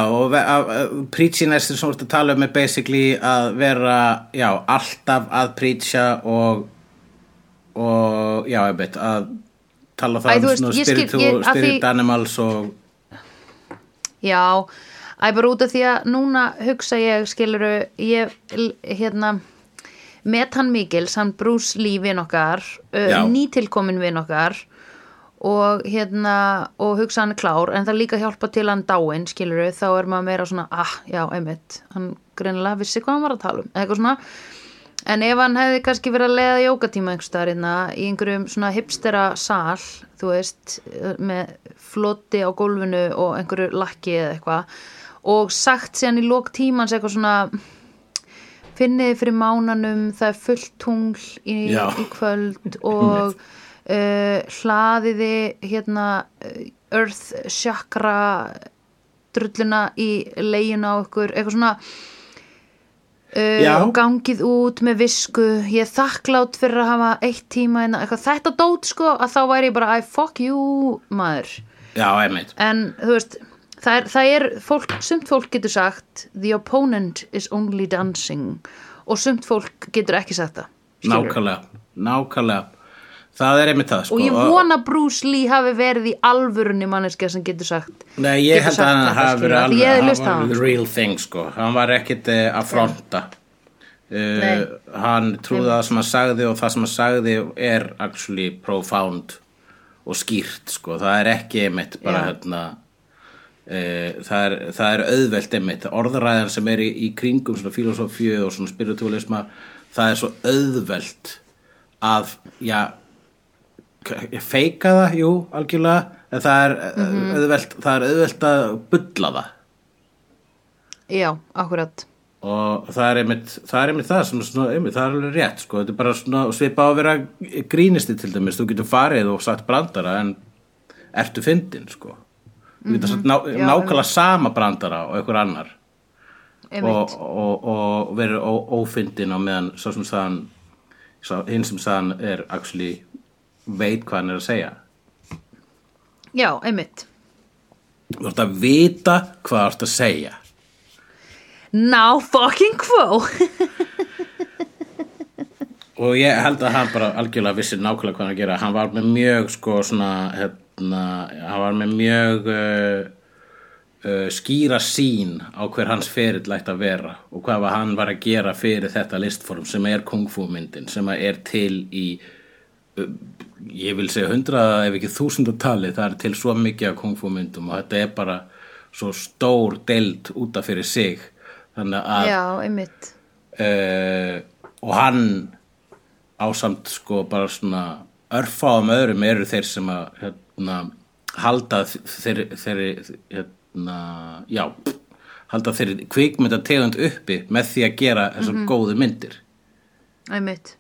preaching er ert að tala um er basically að vera, já, alltaf að preacha og, og, já, ég veit, að tala það um svona skil- spirit, animals og, Já, æ, bara út af því að núna hugsa ég, skiluru, ég, hérna, met hann Mikils, hann Lee vin okkar, uh, nýtilkomin vin okkar og hérna, og hugsa hann klár, en það líka hjálpa til hann dáin, skiluru, þá er maður meira svona, ah, já, einmitt, hann greinilega vissi hvað hann var að tala um, eitthvað svona, En ef hann hefði kannski verið að leiða jókatíma einhvers staðar hérna í einhverjum svona hipstera sal, þú veist, með floti á gólfinu og einhverju lakki eða eitthvað og sagt síðan í lók tímans eitthvað svona finniði fyrir mánanum, það er fullt tungl í, í kvöld og uh, hlaðiði hérna earth chakra drulluna í leginu á ykkur, eitthvað svona uh, gangið út með visku. Ég er þakklátt fyrir að hafa eitt tíma en eitthvað þetta dót sko að þá væri ég bara I fuck you maður. Já, en þú veist það er, það er fólk, sumt fólk getur sagt the opponent is only dancing og sumt fólk getur ekki sagt það skilurðu. Nákvæmlega, nákvæmlega. Það er einmitt það, sko. og ég vona Bruce Lee hafi verið í alvörunni manneska sem getur sagt Nei, ég held að hann hafi verið hefði hann var the real thing, sko. Hann var ekkit eh, að fronta. Uh, hann trúði það sem hann sagði og það sem hann sagði er actually profound og skýrt, sko. Það er ekki einmitt bara Já. hérna, það, er, það er auðvelt einmitt. Orðræðan sem er í, í kringum svona filosofíu og svona spiritualisma, það er svo auðvelt að, já, feika það, jú, algjörlega en það er, Mhm. auðvelt, það er auðvelt að bulla það já, akkurat og það er einmitt það, er einmitt það sem svona, einmitt, það er alveg rétt sko. þetta er bara svona svipa á að vera grínisti til dæmis, þú getur farið og sagt brandara en ertu fyndin sko. Getur sagt ná. Já, nákvæmlega sama brandara og einhver annar. Og, og, og verið ó- ófyndin á meðan svo sem sagðan Sá, hinn sem sagðan er actually veit hvað hann er að segja. Já, einmitt. Þú ert að vita hvað þú ert að segja. Now fucking quo. Og ég held að hann bara algjörlega vissi nákvæmlega hvað hann að gera. Hann var með mjög sko svona hérna, hann var með mjög uh, uh, skýra sín á hver hans ferill lægt að vera og hvað var hann var að gera fyrir þetta listform sem er kung fu myndin sem er til í uh, ég vil segja hundra ef ekki þúsundatali það er til svo mikið af kung fu myndum og þetta er bara svo stór deild útaf fyrir sig. Þannig að Já, uh, og hann ásamt sko bara svona örfáum öðrum eru þeir sem að hérna, halda þeirri, þeirri hérna, já halda þeirri kvikmynda tegund uppi með því að gera þessar góðu myndir. Einmitt.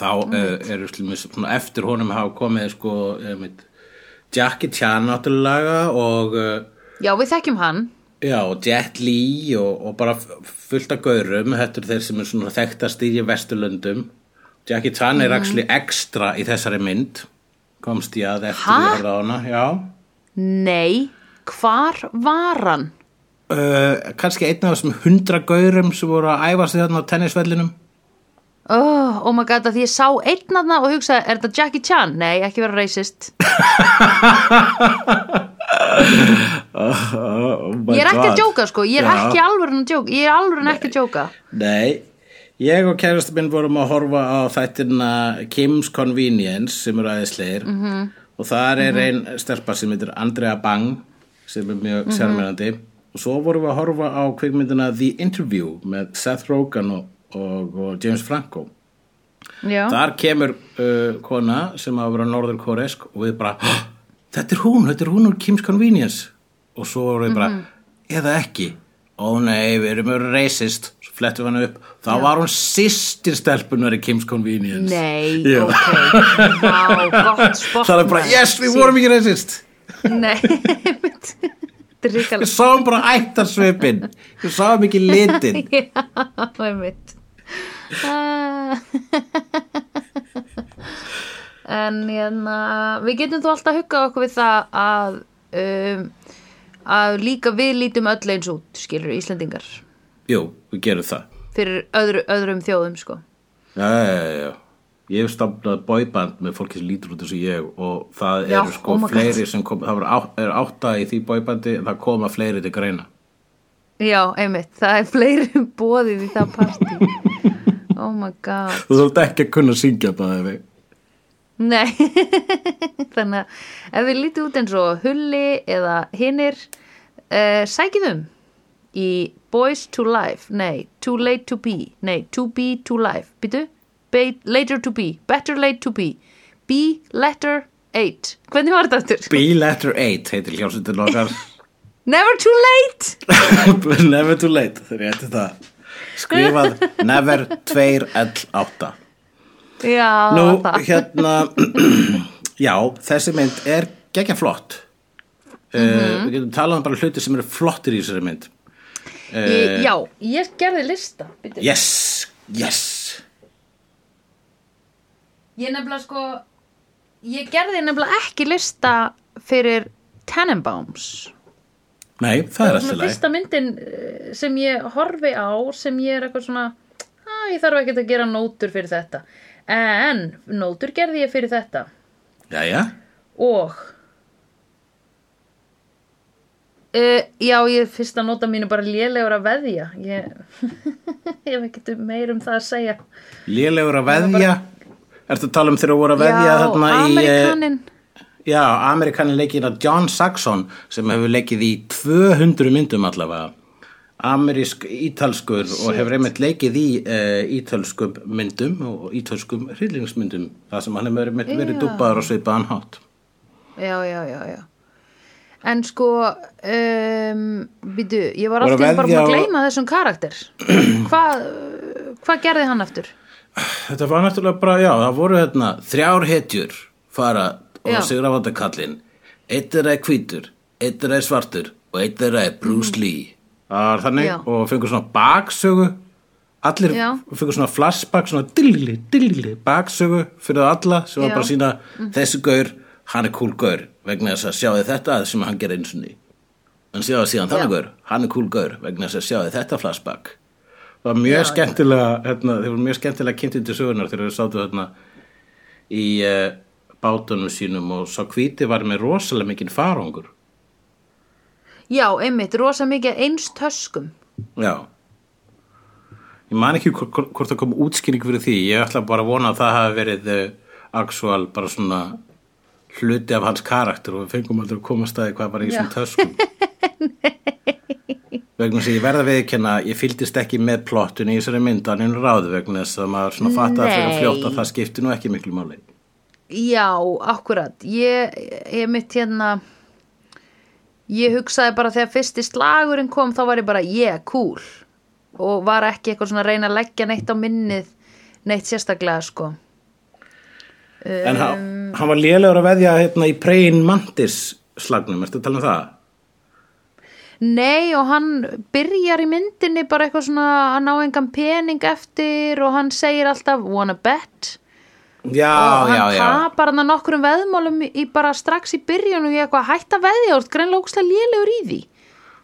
Þá uh, eru svona, eftir honum hafa komið sko einmitt, Jackie Chan náttúrulega og uh, Já, við þekkjum hann. Já, og Jet Li og, og bara fullt af gaurum, þetta er þeir sem er svona þekktast í vesturlöndum. Jackie Chan er actually ekstra í þessari mynd, komst ég að eftir horfði á hana, já. Nei, hvar var hann? Uh, kannski einn af þessum hundra gaurum sem voru að æfa sig þarna á tennisvellinum. Oh, oh my god, að því ég sá einn aðna og hugsaði, er þetta Jackie Chan? Nei, ekki vera racist Oh, my Ég er ekki að djóka sko, ég er Já. ekki alveg að djóka Ég er alveg ekki að djóka Nei, ég og kærastu minn vorum að horfa á þættina Kim's Convenience sem eru aðeinslegir Mhm. -hmm. og þar er ein stelpa sem heitir Andrea Bang sem er mjög Mhm. sérmjörandi og svo vorum við að horfa á kvikmyndina The Interview með Seth Rogen og, og, og James Franco Já, Þar kemur uh, kona sem að vera norður koresk og við bara, "Hå, þetta er hún, þetta er hún úr Kim's Convenience og svo vorum við bara, Mhm. eða ekki ó nei, við erum verið racist við hana upp, þá var hún sýstir stelpunar í Kim's Convenience. Nei, Já. ok. Vá, gott spott það er bara, yes, við vorum ekki racist. Nei, er við ríkala sáum bara ættarsvipin við sáum ekki litin. Já, einmitt. Ah. En hérna Við getum þó alltaf huggað okkur við það að um, að líka við lítum öll eins út skilur Íslendingar jú, við gerum það. Fyrir öðru, öðrum þjóðum sko. Já, já, já, já. Ég hef stafnað boyband með fólki sem lítur út eins og ég og það Já, eru sko oh fleiri sem kom, það var á, er átta í því boybandi en það koma fleiri til greina. Já, einmitt, það er fleiri bóðið í það partí. Oh my god. Þú þurft ekki að kunna syngja það við. Nei, þannig að ef við lítið út eins og Hulli eða hinnir uh, sækið um í Boys to Life, nei, Too Late to Be, nei, To Be to Life, býtu, Later to Be, Better Late to Be, Be Letter 8, hvernig var þetta aftur? Be Letter 8 heitir hljómsveitin okkar. Never too late! Never too late, þegar ég ætti það. Skrifað Never 2L8. Já, Nú, það. hérna, já, þessi mynd er geggja flott. Mhm. uh, við getum talað um bara hluti sem eru flottir í þessari mynd. Ég, já, ég gerði lista, býtu. Yes, yes. Ég nefnilega sko Ég gerði nefnilega ekki lista fyrir Tannenbaums Nei, það er alltaf svona leið. fyrsta myndin eh, sem ég horfi á sem ég er eitthvað svona að ég þarf ekkert að gera nótur fyrir þetta en nótur gerði ég fyrir þetta Jæja, og uh, já, ég fyrsta nota mínu bara lélegur að veðja ég, ég hef ekkert meir um það að segja lélegur að veðja. Ertu að tala um þegar þú voru að veðja já, þarna í... eh, Amerikanin Já, Amerikanin leikir að John Saxon sem hefur leikið í 200 myndum allavega. Amerísk ítalskur og hefur einmitt leikið í uh, ítölskum myndum og ítölskum hryllingsmyndum. Það sem hann hefur verið, verið dúpaður og svipaðan hátt. já, já, já, já en sko um, býtu, ég var alltaf bara búin að á- gleyma þessum karakter hvað hva gerði hann eftir? Þetta var náttúrulega bara, já, það voru hérna þrjár hetjur fara og Já. sigra vanda kallinn. Eitt er að hvítur, eitt er að svartur og eitt er að Bruce Lee. Það var þannig Já. og fengur svona baksögu allir Já. fyrir svona flashback svona dillili, dillili, baksögu fyrir alla sem var Já. bara sína þessi gaur, hann er cool gaur vegna þess að sjáði þetta sem hann gerði eins og ný en sjáði síðan þannig Já. gaur hann er cool gaur vegna þess að sjáði þetta flashback. Það var mjög skemmtilega hérna, þeir voru mjög skemmtilega kynntið til sögunar þegar við sátu hérna í uh, bátunum sínum og sá hvíti var með rosalega mikinn farangur. Já, einmitt, rosa mikið eins töskum. Já. Ég man ekki hvort, það kom útskýring fyrir því Ég ætla bara að vona að það hafi verið uh, actual bara svona hluti af hans karakter og við fengum aldrei að koma að staði hvað bara í þessum töskum. Vegna að ég verða viðkenna ég fylgdist ekki með plottun í þessari myndan en ráðu vegna þess að maður svona fatta fyrir að það skipti nú ekki miklu máli. Já, akkurat. Ég, ég mitt hérna Ég hugsaði bara þegar fyrsti slagurinn kom þá var ég bara, yeah, cool. Og var ekki eitthvað svona að reyna að leggja neitt á minnið neitt sérstaklega sko En hann, hann var lélegur að veðja hérna í Praying Mantis slagnum, ertu að tala um það? Nei og hann byrjar í myndinni bara eitthvað svona að ná engan pening eftir og hann segir alltaf wanna bet Já, og já, hann já tapar hann að nokkrum veðmálum í bara strax í byrjun og ég eitthvað hætt að veðja og greinlega ógstlega lélegur í því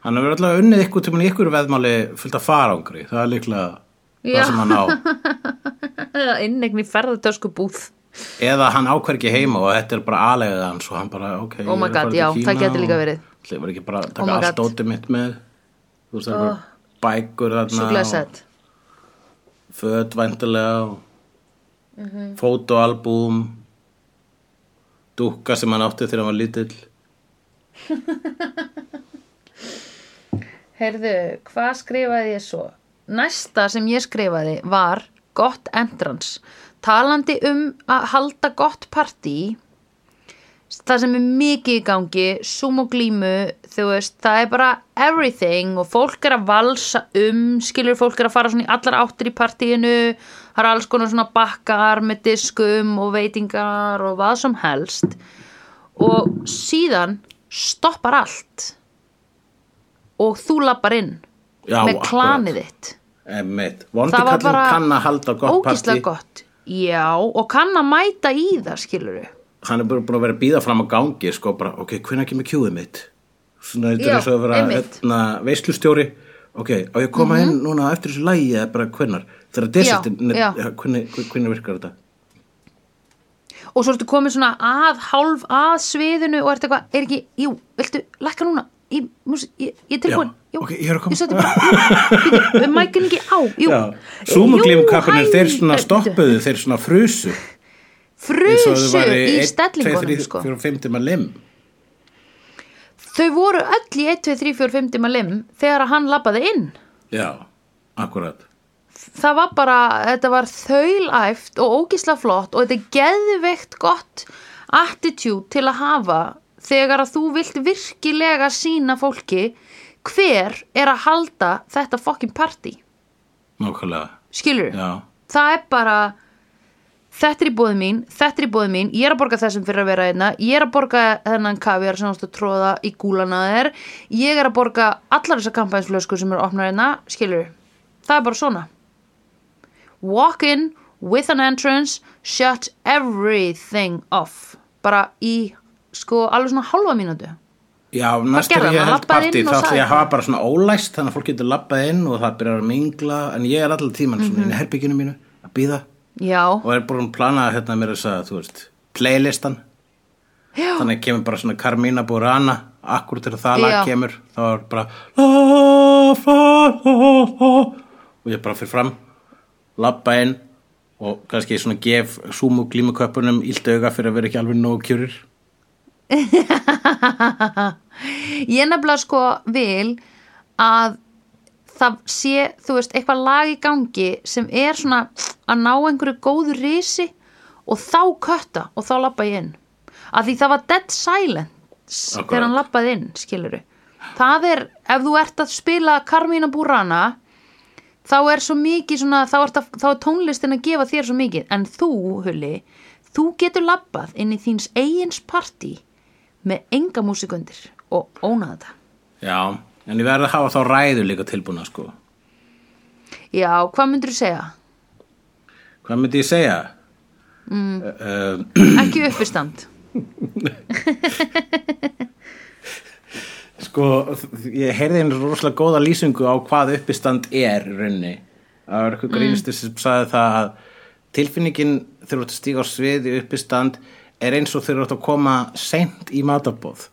Hann hefur alltaf unnið ykkur til mann ykkur veðmáli fullt af farangri, það er líklega Já. það sem hann á. innegni ferðartösku búð Eða hann ákver ekki heima og þetta er bara aðlegað hans og hann bara, ok, Oh my er God, já, það gæti líka verið. Það var ekki bara að Oh taka my allt dótið mitt með, þú veist, það oh. bækur þarna væntulega og Mhm. fótoalbúm, dúkka sem hann átti þegar hann var lítill. Heyrðu, hvað skrifaði ég svo? Næsta sem ég skrifaði var gott entrance. Talandi um að halda gott partí, það sem er mikið í gangi, sum og glímu, þú veist, það er bara everything og fólk er að valsa um, skilur fólk er að fara svona í allar áttir í partíinu, það er alls konar svona bakkar með diskum og veitingar og hvað sem helst. Og síðan stoppar allt. Og þú lappar inn Já, með klanið þitt. Það var bara ógislega gott já, og kann að mæta í það skilur hann er bara búin að vera að býða fram á gangi sko bara, ok, hvenær kemur kjúið mitt? Svona þetta er og að vera hérna, veislustjóri. Ok, á ég að koma inn núna eftir þessu lægi eða bara hvenær, þegar desertin Mhm. Já, já. hvenær, hvenær virkar þetta? Og svo ertu komið svona að hálf að sviðinu og ertu eitthvað, er ekki, jú, viltu lækka núna músi, ég, ég er tilbúin. Já, jú, ok, ég er að koma. ég bara, jú, mækin ekki á. Jú, þeir svona stoppuðu, þeir svona frusu. Frusu í stellingunum 2, 3, sko. 4, 5 tíma lim. Þau voru öll í 1, 2, 3, 4, 5 tíma lim þegar að hann labbaði inn. Já, akkurat. Það var bara, þetta var þaulæft og ógísla flott og þetta er geðveikt gott attitude til að hafa þegar að þú vilt virkilega sína fólki hver er að halda þetta fucking party. Nákvæmlega, skilur já. Það er bara þetta er í bóði mín, þetta er í bóði mín ég er að borga þessum fyrir að vera einna ég er að borga þennan kaviar sem ástu að tróða í gúlana þér ég er að borga allar þessar kampænsflösku sem eru opnar einna, skilur það er bara svona. Walk in with an entrance shut everything off. Bara í sko alveg svona hálfa mínútu. Já, næst er ég held partí þá sagði ég að hafa bara svona ólæst þannig að fólk getur labbað inn og það byrjar að mingla en ég er allir tíman svona Mhm. inn í herbygginu mínu að býða og er búin að plana hérna mér þess að þú veist, playlistan. Já, þannig kemur bara svona Carmina Burana akkur til það lag kemur þá er bara la, fa, la, la, og ég bara fyrir fram labba inn og kannski svona gef súmu glímuköpunum ílt auga fyrir að vera ekki alveg nógu kjurir ég nefnilega sko vil að það sé, þú veist, eitthvað lag í gangi sem er svona að ná einhverju góðu risi og þá kötta og þá lappa ég inn. Að því það var dead silence Akkurat. þegar hann lappaði inn, skiluru það er, ef þú ert að spila Carmina Burana þá er svo mikið svona, þá, ert að, þá er tónlistin að gefa þér svo mikið. En þú, Hulli, þú getur lappað inn í þíns eigins partí með enga músikundir og óna þetta já, en ég verði að hafa þá ræðu líka tilbúna sko Já, hvað myndir þú segja? Hvað myndi ég segja? Mm. Uh, Ekki uppistand sko, ég heyrði einu rosalega góða lýsingu á hvað uppistand er í rauninni. Það var eitthvað grínistur sem sagði það að tilfinningin ert að stíga á svið í uppistand er eins og þegar þú ert að koma seint í matabóð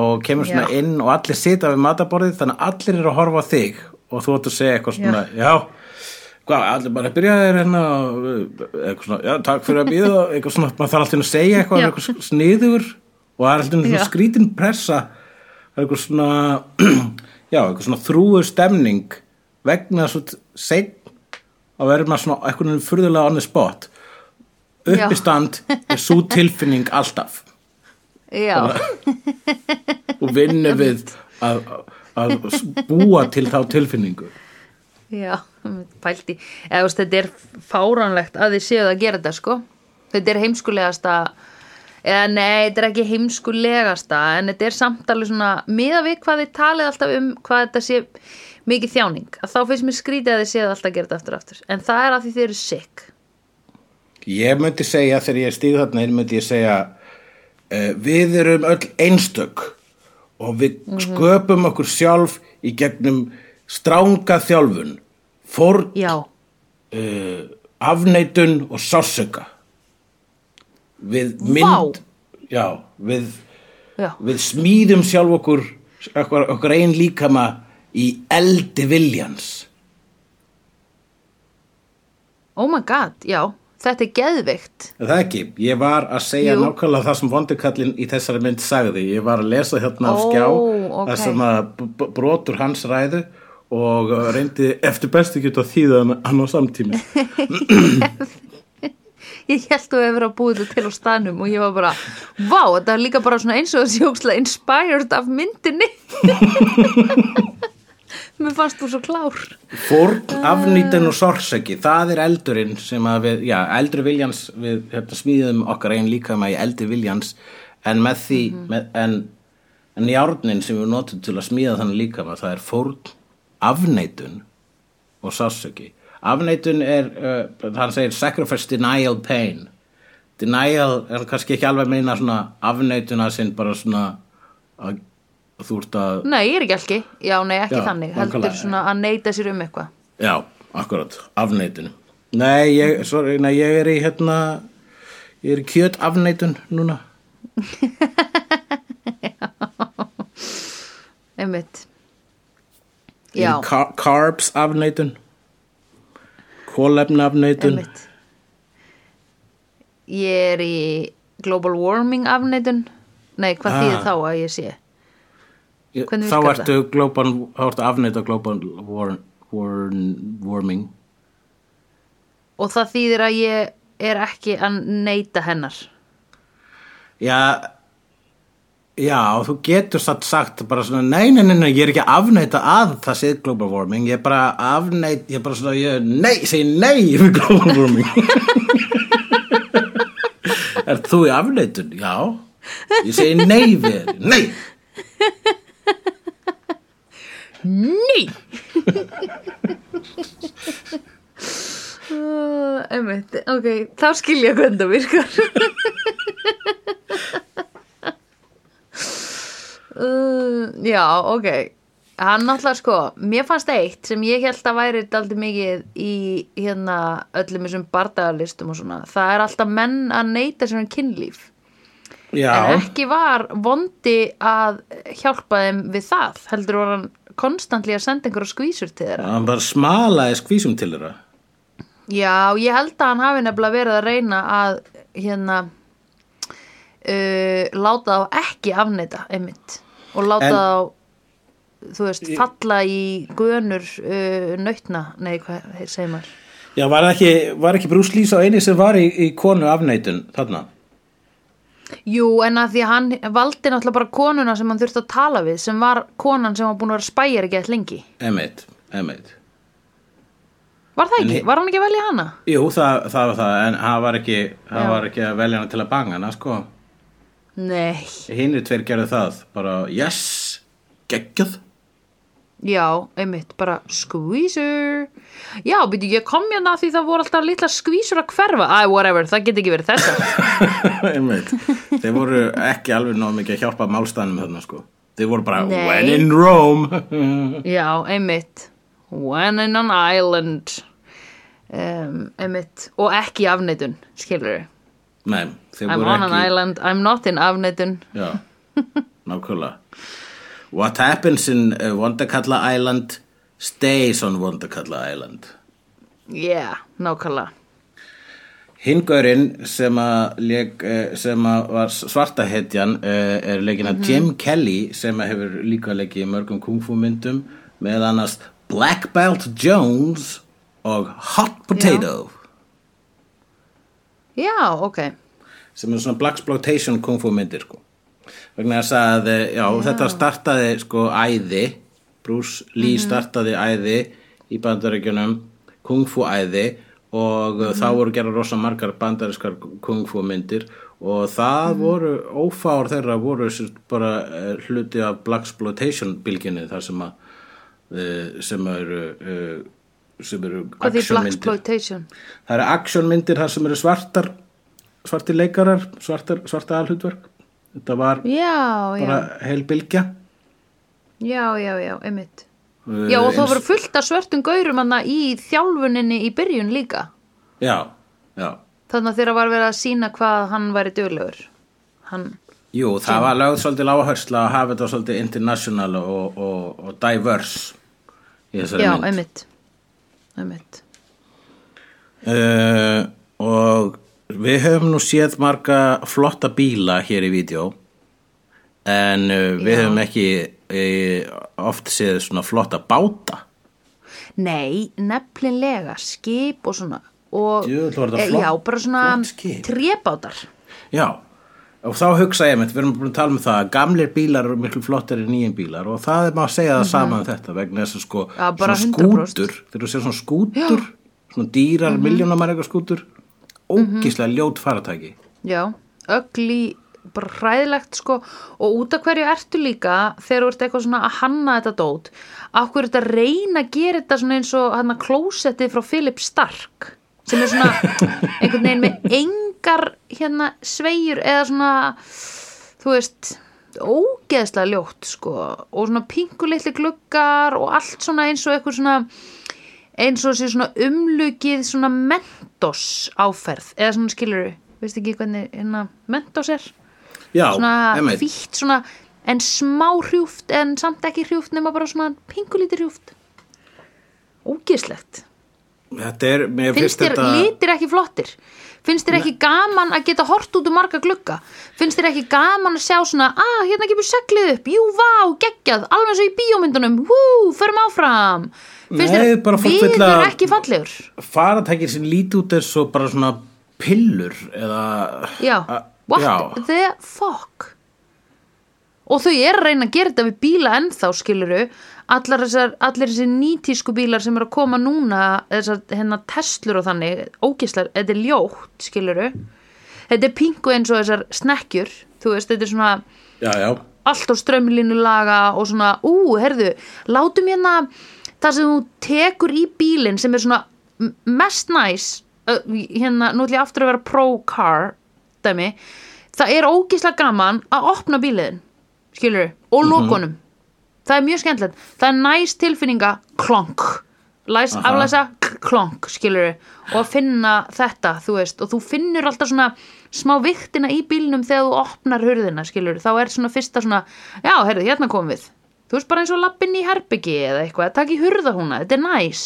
og kemur svona Já. inn og allir sita við mataborðið þannig að allir eru að horfa á þig og þú ert að segja eitthvað svona, já, hvað, allir bara byrjaðir hérna og eitthvað svona, já, takk fyrir að býða eitthvað svona, maður þarf alltaf að segja eitthvað Já. eitthvað sniður og það er alltaf svona Já. skrítin pressa er eitthvað svona já, eitthvað svona þrúur stemning vegna svo seinn að verður maður svona eitthvað furðulega on the spot Já. Uppistand er svo tilfinning alltaf. Já, og vinnu við að, að búa til þá tilfinningu. Já, pælti Eða, veist, þetta er fáránlegt að þið séu að gera þetta sko. Þetta er heimskulegasta eða nei, þetta er ekki heimskulegasta en þetta er samt alveg svona miða við hvað þið talið alltaf um hvað þetta sé mikið þjáning að þá finnst mér skrítið að þið séu alltaf að gera þetta aftur og aftur. En það er að því þið eru sick ég myndi segja þegar ég stíð þarna inn myndi ég segja uh, við erum öll einstök og við sköpum okkur sjálf í gegnum stránga þjálfun fórn uh, afneitun og sársöka við mynd já, við, já, við smíðum sjálf okkur okkur, okkur ein líkama í eldi viljans oh my god, já þetta er geðveikt. Er Það ekki, ég var að segja Jú. nákvæmlega það sem vondikallin í þessari mynd sagði, ég var að lesa hérna á Ó, skjá ok. það sem að brotur hans ræðu og uh, reyndi eftir bestu geta þýða hann- á samtími ég held þú hefur að búið þetta til á staðnum og ég var bara, vá, þetta er líka bara eins og þessi jókslega inspired af myndinni mér fannst þú svo klár. Fórn, afnýtin og sorseki, það er eldurinn sem að við, já, eldri viljans við hérna, smíðum okkar einn líkama í eldri viljans en með því með, en, en járnin sem við notum til að smíða þannig líkama, það er fórn, afneitun og sorseki afneitun er, uh, hann segir sacrifice, denial, pain. Denial er kannski ekki alveg meina svona afneituna sinn bara svona að þú ert að nei, ég er ekki alki, já, nei, ekki Já, þannig. Heldur svona að neyta sér um eitthvað. Já, akkurat, afneitun. Nei, ég, sorry, nei, ég er í hérna ég er í kjöt afneitun núna. Einmitt. Ég er já, car Carbs afneitun. Kólefni afneitun einmitt. Ég er í global warming afneitun. Nei, hvað Ah. þýðir þá að ég sé hvernig Þá ertu global, þá ertu afneita global war, war, warming og það þýðir að ég er ekki að neyta hennar Já Já, þú getur satt sagt bara svona, nei, nei, nei, nei, ég er ekki að afneita að það sé global warming, ég er bara að afneit, ég er bara svona, ég, nei, segi nei við global warming. er þú í afneitun? Já. Ég segi nei við, nei. Nei! Einmitt, ok, þá skilja hvernig það virkar. Uh, Já, ok. Hann náttúrulega sko, mér fannst eitt sem ég held að væri daldi mikið í hérna öllum þessum bardagalistum og svona. Það er alltaf menn að neyta sér um kynlíf Já, En ekki var vondi að hjálpa þeim við það heldur var hann konstantli að senda einhverja skvísur til þeirra. Hann bara smalaði skvísum til þeirra. Já, ég held að hann hafi nefnilega verið að reyna að hérna uh, láta þá ekki afneita einmitt. Og láta En- þá þú veist, falla í gönur uh, nautna, nei, hvað segir maður? Já, var ekki, var ekki Bruce Lee sá eini sem var í, í konu afneitun þarna? Jú, en að því að hann valdi náttúrulega bara konuna sem hann þurfti að tala við sem var konan sem var búin að vera spæjar ekki eitthvað lengi Emmett, Emmett. Var það En ekki? hi- Var hann ekki að velja hana? Jú, það, það var það, en hann var ekki, hann Já. var ekki að velja hana til að banga hana, sko. Nei, Hinnir tveir gerðu það, bara, yes, geggjað. Já, einmitt, bara skvísur Já, byrju, ég kom hérna því það voru alltaf litla skvísur að hverfa Æ, whatever, það get ekki verið þessar Einmitt. Þeir voru ekki alveg nóg mikið að hjálpa málstæðanum þarna sko. Þeir voru bara Nei. when in Rome. Já, einmitt When in an island um, Einmitt Og ekki afneitun, skilur Nei, þeir I'm voru on an ekki. island, I'm not in afneitun Já, nákvæmlega. What happens in uh, Wondakalla Island stays on Wondakalla Island. Yeah, nákvæmlega. Hingurinn sem eh, sem var svarta hetjan er leikin af Jim Kelly sem hefur líka leikið í mörgum kungfu myndum með annars Black Belt Jones og Hot Potato. Já, ok. Sem er svona Black Exploitation kungfu myndir sko. Vegna þess að eh, já, þetta startaði sko æði. Bruce Lee startaði æði í bandaríkjunum kungfu æði og mm þá voru gera rosa margar bandarískar kungfu myndir. Og það voru ófár þeirra voru bara eh, hluti af Black Exploitation bylginni þar sem að eh, sem eru sem eru actionmyndir. Það eru actionmyndir þar sem eru svartar svartir leikarar, svartar, svarta alhutverk þetta var Já, já, bara heil bylgja. Já, já, já, einmitt. Uh, Já, og það eins- voru fullt af svörtum gaurum í þjálfuninni í byrjun líka. Já, já. Þannig að þeirra var verið að sína hvað hann væri duglegur. Hann, Jú, það var lögð svolítið áhersla að hafa þetta svolítið international og, og, og diverse í þessari já, mynd. einmitt. Einmitt. Uh, og við höfum nú séð marga flotta bíla hér í vídeo en uh, við Já. höfum ekki uh, oft séð svona flotta báta Nei, nefnilega, skip og svona og, Djöfull var þetta eh, flott- Já, bara svona trébátar Já, og þá hugsa ég mitt, við erum búin að tala um það að gamlir bílar eru miklu flottari en nýjum bílar og það er maður að segja það sama um þetta vegna þess að sko. Já, svona 100%. skútur, þegar þú sér svona skútur, svona dýrar, mm. -hmm. skútur, ógislega ljót faratæki. Já, ögli bara hræðilegt sko. Og út af hverju ertu líka þegar þú ert eitthvað svona að hanna þetta dót af hverju ertu að reyna að gera þetta svona eins og hann að klósettið frá Philip Stark sem er svona einhvern veginn með engar hérna sveigur eða svona þú veist ógeðslega ljótt sko. Og svona pingulitli gluggar og allt svona eins og eitthvað svona eins og sé svona umlugið svona mentos áferð eða svona skilur veist ekki hvernig hérna mentos er? Já, svona hvítt svona en smá hrjúft en samt ekki hrjúft nema bara svona pingulítið hrjúft. Ógeðslegt. Er, finnst þér þetta... litir ekki flottir finnst þér ekki gaman að geta hort út um marga glugga? Finnst þér ekki gaman að sjá svona að hérna kemur seglið upp, jú vá, geggjað alveg eins og í bíómyndunum, hú, förum áfram. Finnst Nei, þér viður að- ekki fallegur? faratækir sem líti út og bara svona pillur eða... já, A- what já. the fuck? Og þau er að reyna að gera þetta við bíla ennþá skiluru allar þessar, allir þessir nýtísku bílar sem eru að koma núna þessar hérna Teslur og þannig ógislar, þetta er ljótt skiluru þetta er pingu eins og þessar snekkjur þú veist, þetta er svona Já, já, allt á strömlínu laga og svona, ú, herðu, látum hérna það sem þú tekur í bílinn sem er svona mest næs hérna, nú ætlum ég aftur að vera pro-car dæmi, það er ógislega gaman að opna bíliðin skilur, og lokunum það er mjög skemmtilegt, það er næs tilfinninga klonk, læs, Aha. aflæsa klonk, skilur og að finna þetta, þú veist. Og þú finnur alltaf svona smá viktina í bílnum þegar þú opnar hurðina, skilur þá er svona fyrsta svona, já, heyrðu, hérna komum við. Þú veist bara eins og lappinn í herbyggi eða eitthvað, takk í hurða húnna, þetta er næs.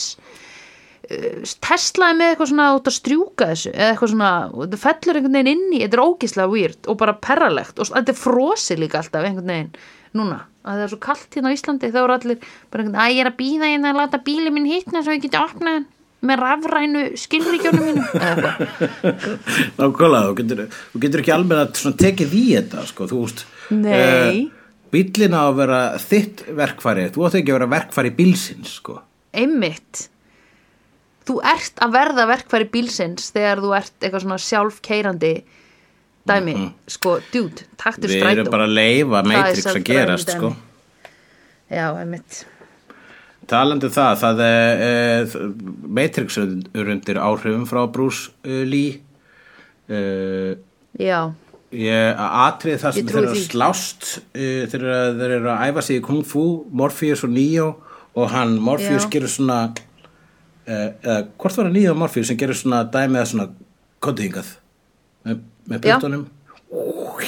Teslaði með eitthvað svona út að strjúka þessu eða eitthvað svona, þetta fellur einhvern veginn inn í þetta er ógislega weird og bara perralegt. Og þetta er frosi líka alltaf einhvern veginn núna, að það er svo kallt hérna á Íslandi þá eru allir bara einhvern veginn, að ég er að býða hérna að láta bíli minn hittna svo ég geti opnað hann með rafrænu skilríkjónum eitthvað. Nákvæmlega, þú getur, þú getur ekki alveg að tekið í þetta, sko, þú veist Nei. Bíllinn á að vera þitt verkfæri, þú átt ekki að vera verkfæri bílsins, sko. Einmitt. Þú ert að verða verkfæri bílsins þegar þú ert eitthvað svona sjálfkeirandi dæmi, sko, dude, taktur Við strætó. erum bara að leifa Matrix að gerast, dæmi. sko. Já, einmitt. Talandi um það það er, er Matrix er undir áhrifum frá Bruce uh, Lee. Uh, já, ég, atrið það sem þeir eru að slást uh, þeir eru að- eru æfa sig í Kung Fu Morpheus og Neo og hann Morpheus Já. gerir svona uh, eða hvort var það Neo og Morpheus sem gerir svona dæmið að svona kodingað með, með puttunum.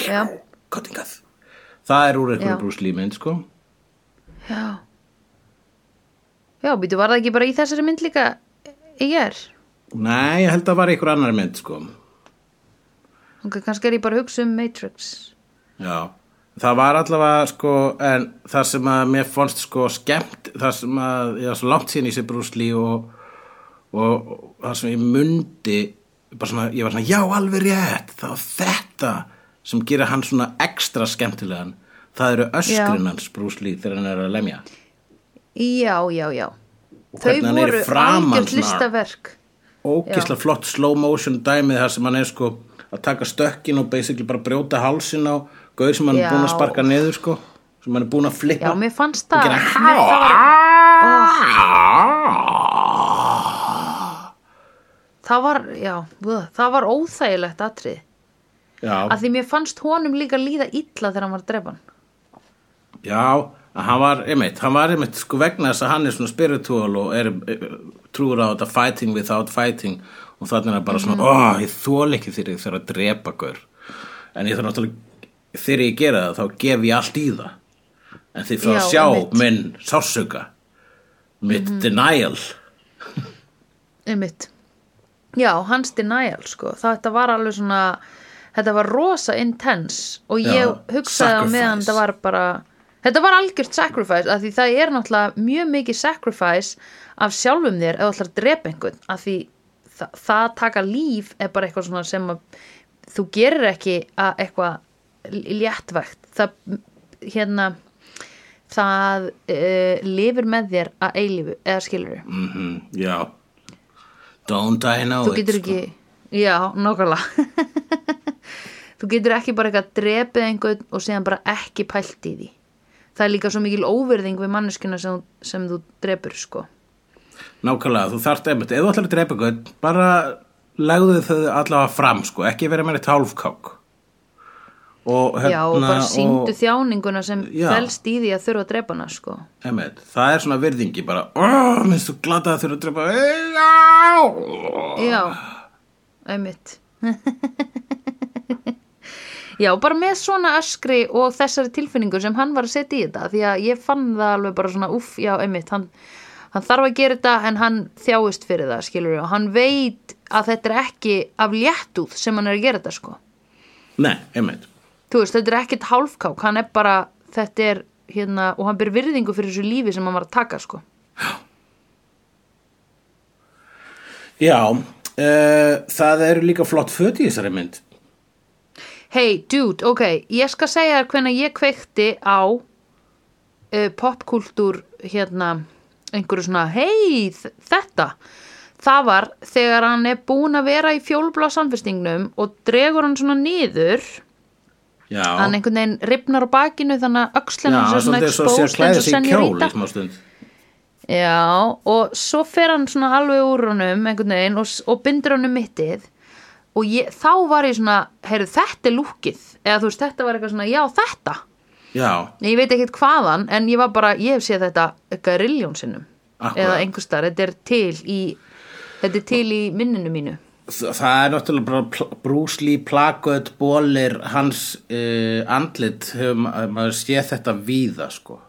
Já, kodingað það er úr einhverju Bruce Lee mynd sko. Já. Já, býtu, var það ekki bara í þessari mynd líka í ger nei, ég held að það var einhver annar mynd sko. Ok, kannski er ég bara að hugsa um Matrix. Já, það var allavega sko, en það sem að mér fannst sko skemmt, það sem að ég var svo langt síðan í sér Lee og, og, og það sem ég mundi svona, ég var svona, já alveg rétt var þetta sem gerir hann svona ekstra skemmtilegan. Það eru öskrin hans Bruce Lee þegar hann er að lemja. Já, já, já. Þau er í voru svona. listaverk. Ógislega flott slow motion dæmið þar sem hann er sko að taka stökkin og basically bara brjóta hálsin á gauður sem hann er búin að sparka niður sko sem hann er búin að flippa. Já, mér fannst og það gera mér, það var, það var, já, það var óþægilegt atrið Já, að því mér fannst honum líka líða illa þegar hann var að hann. Já, að hann var einmitt, hann var einmitt sko vegna þess að hann er svona spiritual og er eh, trúur á þetta fighting without fighting og þannig er hann bara svona, ó, ég þól ekki þegar ég þarf að drepa gaur. En ég þarf náttúrulega, þegar ég gera það þá gef ég allt í það. En Já, að sjá einmitt. minn sársöka mitt denial. Einmitt já, hans denial sko. Þetta var alveg svona þetta var rosa intense og ég Já, hugsaði á meðan þetta var bara þetta var algjört sacrifice af því það er náttúrulega mjög mikið sacrifice af sjálfum þér ætlar að drepa einhvern af því það, það taka líf er bara eitthvað svona sem að þú gerir ekki að eitthvað léttvægt. Það hérna það uh, lifir með þér að eilífu eða skilur mm Já Don't I know þú it sko. ekki já, nákvæmlega þú getur ekki bara eitthvað drepið einhvern og síðan bara ekki pælt í því það er líka svo mikil óverðing við manneskina sem, sem þú drepur sko Nákvæmlega, þú þarft einmitt, ef þú ætlar að drepa eitthvað, bara legðu þau allavega fram, sko, ekki vera með eitt hálfkák. Og hérna, já, og bara síndu og, þjáninguna sem Já. felst í því að þurfa að drepa hana sko. Einmitt, það er svona virðingi, bara, minnst þú glada að þurfa að drepa, já, já, einmitt. Já, bara með svona öskri og þessari tilfinningu sem hann var að setja í þetta því að ég fann það alveg bara svona uff, já, einmitt, hann, hann þarf að gera þetta en hann þjáist fyrir það, skilur og hann veit að þetta er ekki af léttúð sem hann er að gera þetta, sko. Nei, einmitt, þú veist, þetta er ekkit hálfkák, hann er bara þetta er, hérna, og hann ber virðingu fyrir þessu lífi sem hann var að taka, sko. Já, uh, það eru líka flott föt í þessari mynd. Hey, dude, ok, ég skal segja þér hvernig ég kveikti á uh, popkultúr hérna, einhverju svona, hei, þetta. Það var þegar hann er búin að vera í fjólblá samfestingnum og dregur hann svona niður hann einhvern veginn ripnar á bakinu þannig að hans er svona klæða eins og smá stund. Já, og svo fer hann svona alveg úr honum einhvern veginn og, og bindur honum mittið. Og ég, þá var ég svona, heyrðu, þetta er lúkið. Eða þú veist, þetta var eitthvað svona, já, þetta. Já, ég veit ekkert hvaðan, en ég var bara ég hef séð þetta eitthvað riljón sinnum. Akkúrat. eða einhverstaðar, þetta er til í þetta er til í minninu mínu það er náttúrulega bara Lee plakut, bólir, hans uh, andlit, hefur ma- maður séð þetta víða, sko.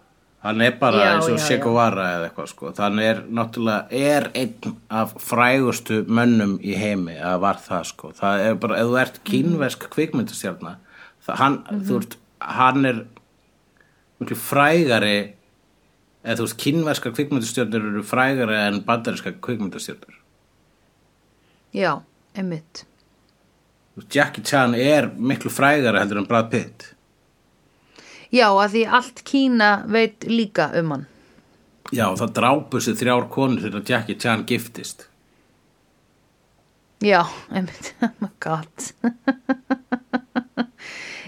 Hann er bara Já, eins og Guevara eða eitthvað, sko. Þannig er náttúrulega, er einn af frægustu mönnum í heimi, að var það, sko. Það er bara, ef þú ert kínversk kvikmyndastjarna, það, hann, þú ert, hann er miklu frægari, eða þú veist, kínverska kvikmyndastjarnir eru frægari en bandarinska kvikmyndastjarnir. Já, einmitt. Jackie Chan er miklu frægari heldur en Brad Pitt. Já, að því allt Kína veit líka um hann. Já, það drápu sér þrjár konur þegar Jackie Chan giftist. Já, einmitt, oh my god.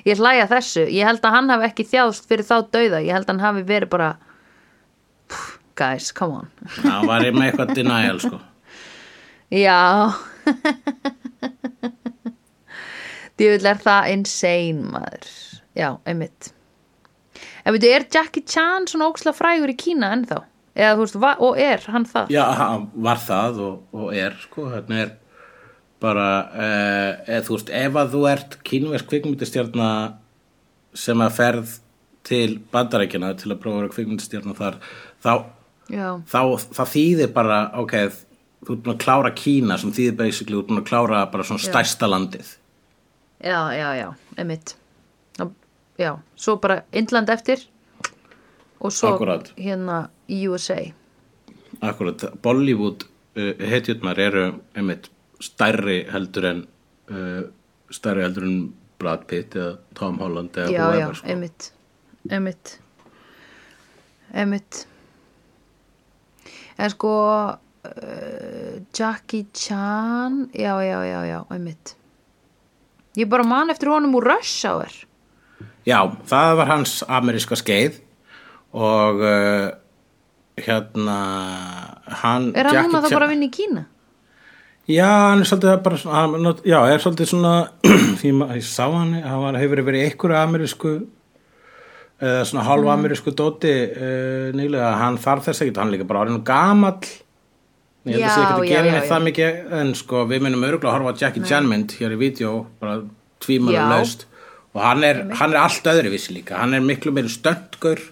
Ég hlæja þessu. Ég held að hann hafi ekki þjáðst fyrir þá dauða. Ég held að hann hafi verið bara pff, guys, come on. Hann var með eitthvað denial sko. Já Djöfull er það insane maður Já, einmitt En veitu, er Jackie Chan svona óksla frægur í Kína ennþá? Eða þú veist, og er hann það? Já, hann var það og, og er sko, hérna er bara uh, eð, þú veist, ef að þú ert kínversk kvikmyndistjarna sem að ferð til bandarækjana til að prófa að vera kvikmyndistjarna þar þá, þá það þýðir bara, ok þú ert búin að klára Kína sem þýðir basically þú ert búin að klára bara svona stærsta landið. Já, já, já, einmitt. Já, Já, svo bara Indland eftir og svo Akkúrat. hérna USA Akkurat, Bollywood uh, hetjurnar eru einmitt stærri heldur en uh, stærri heldur en Brad Pitt eða Tom Holland eða Já, já, whoever, sko. einmitt Einmitt Einmitt. En sko uh, Jackie Chan Já, já, já, já, einmitt Ég bara man eftir honum úr Rush Hour Já, það var hans ameríska skeið og uh, hérna hann Er hann núna Chan- bara að vinna í Kína? Já, hann er svolítið bara hann, já, er svolítið svona ég, ma- ég sá hann, hann var, hefur verið einhverju amerísku eða svona Mm. hálfa amerísku dóti uh, nýlega, hann þarf þess ekki hann líka bara orðinu gamall ég held að Já, sé ekki að gera neitt það mikið en sko við minnum örgulega að horfa á Jackie Chan mynd hér í vídeo, bara tvímælu Já. laust og hann er, hann er allt öðruvísi líka. Hann er miklu meiri stöndgur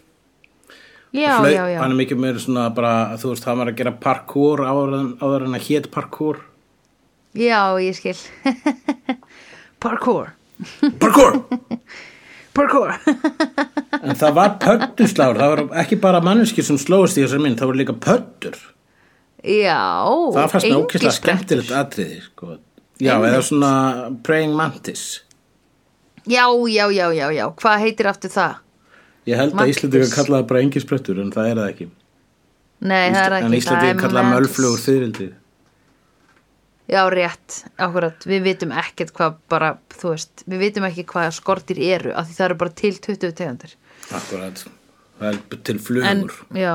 hann er miklu meiri svona bara, þú veist, hann var að gera parkour áður en, áður en að hét parkour. Já, ég skil. Parkour. Parkour! Parkour. En það var pöttusláður, það var ekki bara manneski sem slóist í þessar mynd, það var líka pöttur. Já Það fannst mér ókvæslega skemmtilegt atriði, sko. Já, Einmitt. eða svona praying mantis. Já, já, já, já, já Hvað heitir aftur það? Ég held að Mantis. Íslandingar kallaði bara engisprettur, en það er það ekki. Nei, það er ekki en Íslandingar kallaði mölflugur fyririldi. Já, rétt, akkurat, við vitum ekkert hvað bara, þú veist, við vitum ekki hvað skortir eru, af því það eru bara til 20 tegundir. Akkurat. Það er til En, flugur já,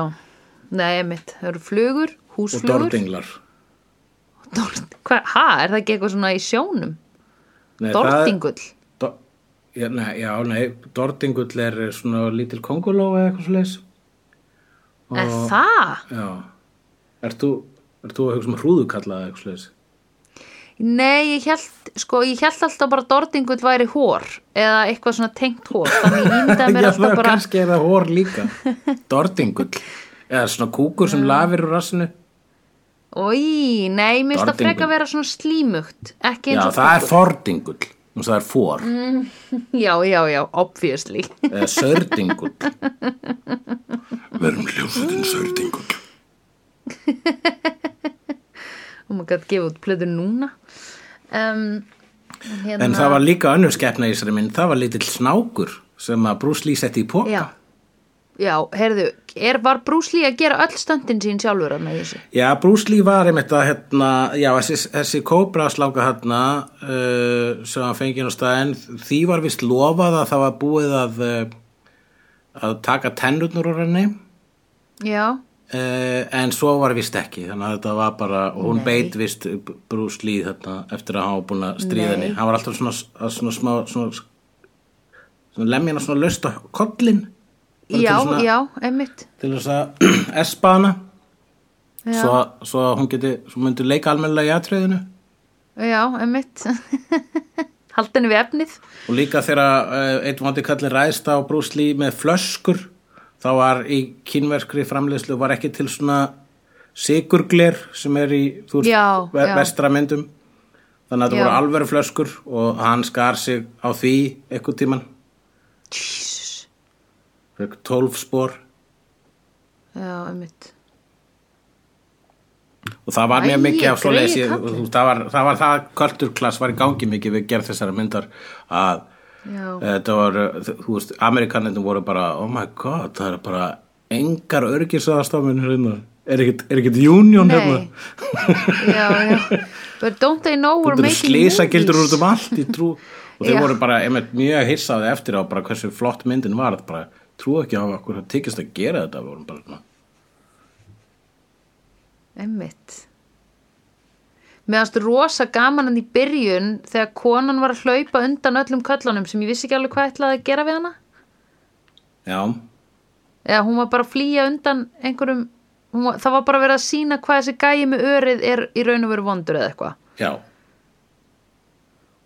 nei, emitt, það eru flugur, og húsflugur. dordinglar. Dord, ha, er það ekki eitthvað svona í sjónum? Nei, það- Dordingull. Do, já, nei, já, nei, dordingull er svona lítil konguló eða eitthvað svo leis. Er það? Já. Ert þú, að hugsa um hrúðukalla eða eitthvað svo leis? Nei, ég held, sko, ég held alltaf bara dordingull væri hór, eða eitthvað svona tengt hór, þannig ég ímyndaði mér Já, alltaf það bara, kannski er það hór líka Dordingull Eða svona kúkur sem lafir úr rassinu oi, nei, mér finnst það Dordingull. freka vera svona slímugt, ekki Já, eins og það er fordingull og það er fór Já, já, já, obviously. Eða sördingull. Verum hljómsveitin sördingull. Og maður gæti gefa út plöður núna. Um, hérna, En það var líka önnur skeppna í þessari mynd Það var lítill snákur sem að Bruce Lee setti í póka já, já, heyrðu er, var Bruce Lee að gera öll stöndin sín sjálfur að með þessu? Já, Bruce Lee var einmitt að hérna, já, þessi, þessi kóbra sláka hérna uh, sem hann fengið á staðinn, því var vist lofað að það var búið að uh, að taka tennurnar úr henni. Já, uh, en svo var vist ekki þannig að þetta var bara, hún Nei. beit vist Bruce Lee þetta eftir að hann var búin að stríða henni, hann var alltaf svona, svona smá svona, svona lemjana svona löst á kollin já, svona- já, einmitt. til þess að espa hana svo, svo hún geti, svo myndi leika almennilega í atriðinu. Já, einmitt. Haldt henni við efnið. Og líka þegar uh, einn vandi kallin ræðst á Lee með flöskur þá var í kínverskri framleiðslu var ekki til svona sigurgler sem er í veist, Já, ve- já. vestra myndum. Þannig að það voru alvöru flöskur og hann skar sig á því eitthvað tíman Jesus fekk 12 spór já, einmitt. Og það var mjög mikið af svo greyið leysi kallinn. það var það, var það kulturklass var í gangi mikið við gerð þessara myndar að já, þetta var, þú veist, amerikaninu voru bara, oh my god, það er bara engar örgisaðastafnir hérna, er ekkert, er union nei. hérna, já, já. But don't they know we're þetta er making slýsa gildur movies út um allt í trú. Og þeir voru bara einmitt mjög hissaði eftir á bara hversu flott myndin var, bara trú ekki á okkur að tykist að gera þetta, við vorum bara svona einmitt. Mér fannst rosa gaman hann í byrjun þegar konan var að hlaupa undan öllum köllunum sem ég vissi ekki alveg hvað ætlaði að gera við hana. Já, eða hún var bara að flýja undan einhverjum var, það var bara verið að sína hvað þessi gæi með örið er í raun og veru vondur eða eitthvað. Já.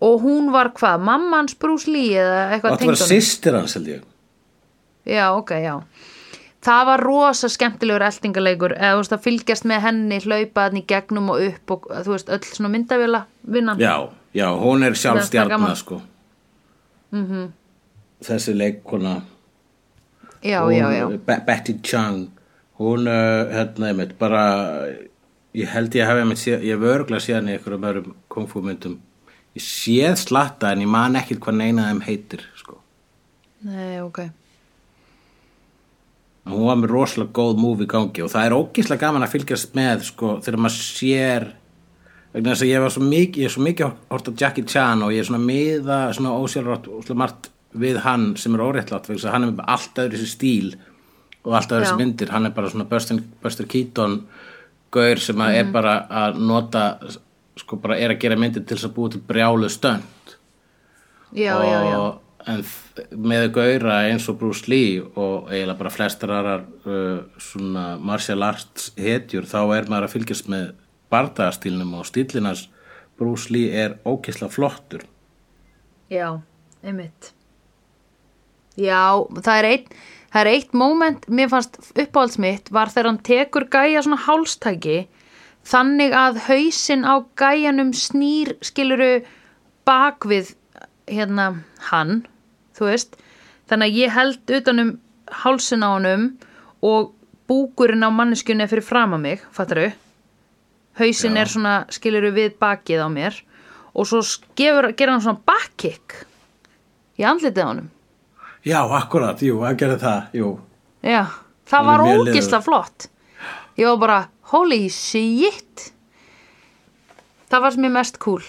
Og hún var hvað, mamma hans Lee eða eitthvað þetta var honum? sýstir hans held ég já, ok, já. Það var rosa skemmtilegur eltingaleikur eða þú veist að fylgjast með henni hlaupa hann í gegnum og upp og þú veist öll svona myndavila vinnan. Já, já, hún er sjálf Mér finnst það gaman. stjarnar sko. -hmm. Þessi leikona já, hún, já, já, Be Betty Chang Hún, uh, hérna, einmitt, bara Ég held ég séð, ég hef örgulega séð hann í einhverjum öðrum kungfú myndum Ég séð slatta en ég man ekkert hvað neina þeim heitir sko. Nei, ok hún var með rosalega góð múf í gangi og það er ógislega gaman að fylgjast með sko, þegar maður sér vegna þess að ég var svo mikið ég er svo mikið hort á Jackie Chan og ég er svona miða svona ósjálfrátt og svona margt við hann sem er óréttlátt vegna þess að hann er með allt öðru þessi stíl og allt öðru Já. þessi myndir. Hann er bara svona Buster, Buster Keaton gaur sem að er bara að nota sko bara er að gera myndir til þess að búa til brjálu stönd. Já, já, já, og, en með gauðra eins og Bruce Lee og eiginlega bara flestar aðrar uh, svona martial arts hetjur þá er maður að fylgjast með bardagastílnum og stílinans Bruce Lee er ókisla flottur. Já, einmitt. Já, það er eitt það er eitt moment, mér fannst uppáhalds mitt var þegar hann tekur gæja svona hálstæki þannig að hausinn á gæjanum snýr skiluru bak við hérna hann þú veist, þannig að ég held utanum hálsin á honum og búkurinn á manneskjunni er fyrir fram að mig, fattaru hausinn Já. er svona skiluru við bakið á mér. Og svo gefur, gerir hann svona backkick í andlitið á honum. Já, akkurat, jú, að gera það, jú. Já, það var ógisla flott. Ég var bara, holy shit. Það var sem ég mest cool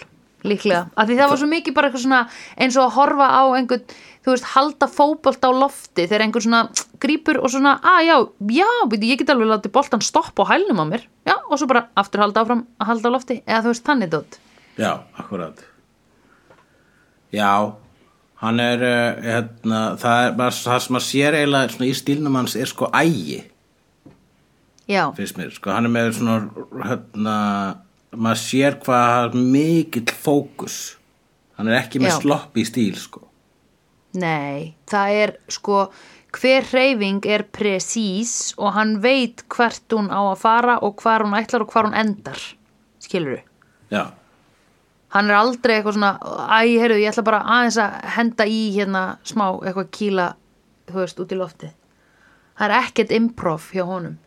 líklega, af því það var svo mikið bara eitthvað svona eins og að horfa á einhvern þú veist, halda fótbolt á lofti þegar einhver svona grípur og svona að já, já, býtu, ég get alveg látið boltan stoppa á hælnum á mér, já, og svo bara aftur halda áfram að halda á lofti, eða þú veist, þannig dótt Já, akkurat. Já, hann er uh, hérna, það er bara það sem að sér eiginlega svona í stílnum hans er sko ægi. Já, finnst mér, sko, hann er með svona hérna, maður sér hvað mikill fókus. Hann er ekki með Já. slopp í stíl, sko. Nei, það er sko hver hreyfing er presís og hann veit hvert hún á að fara og hvar hún ætlar og hvar hún endar skilur já, hann er aldrei eitthvað svona æ, heyrðu, ég ætla bara aðeins að henda í hérna smá eitthvað kýla þú veist, út í lofti það er ekkert improv hjá honum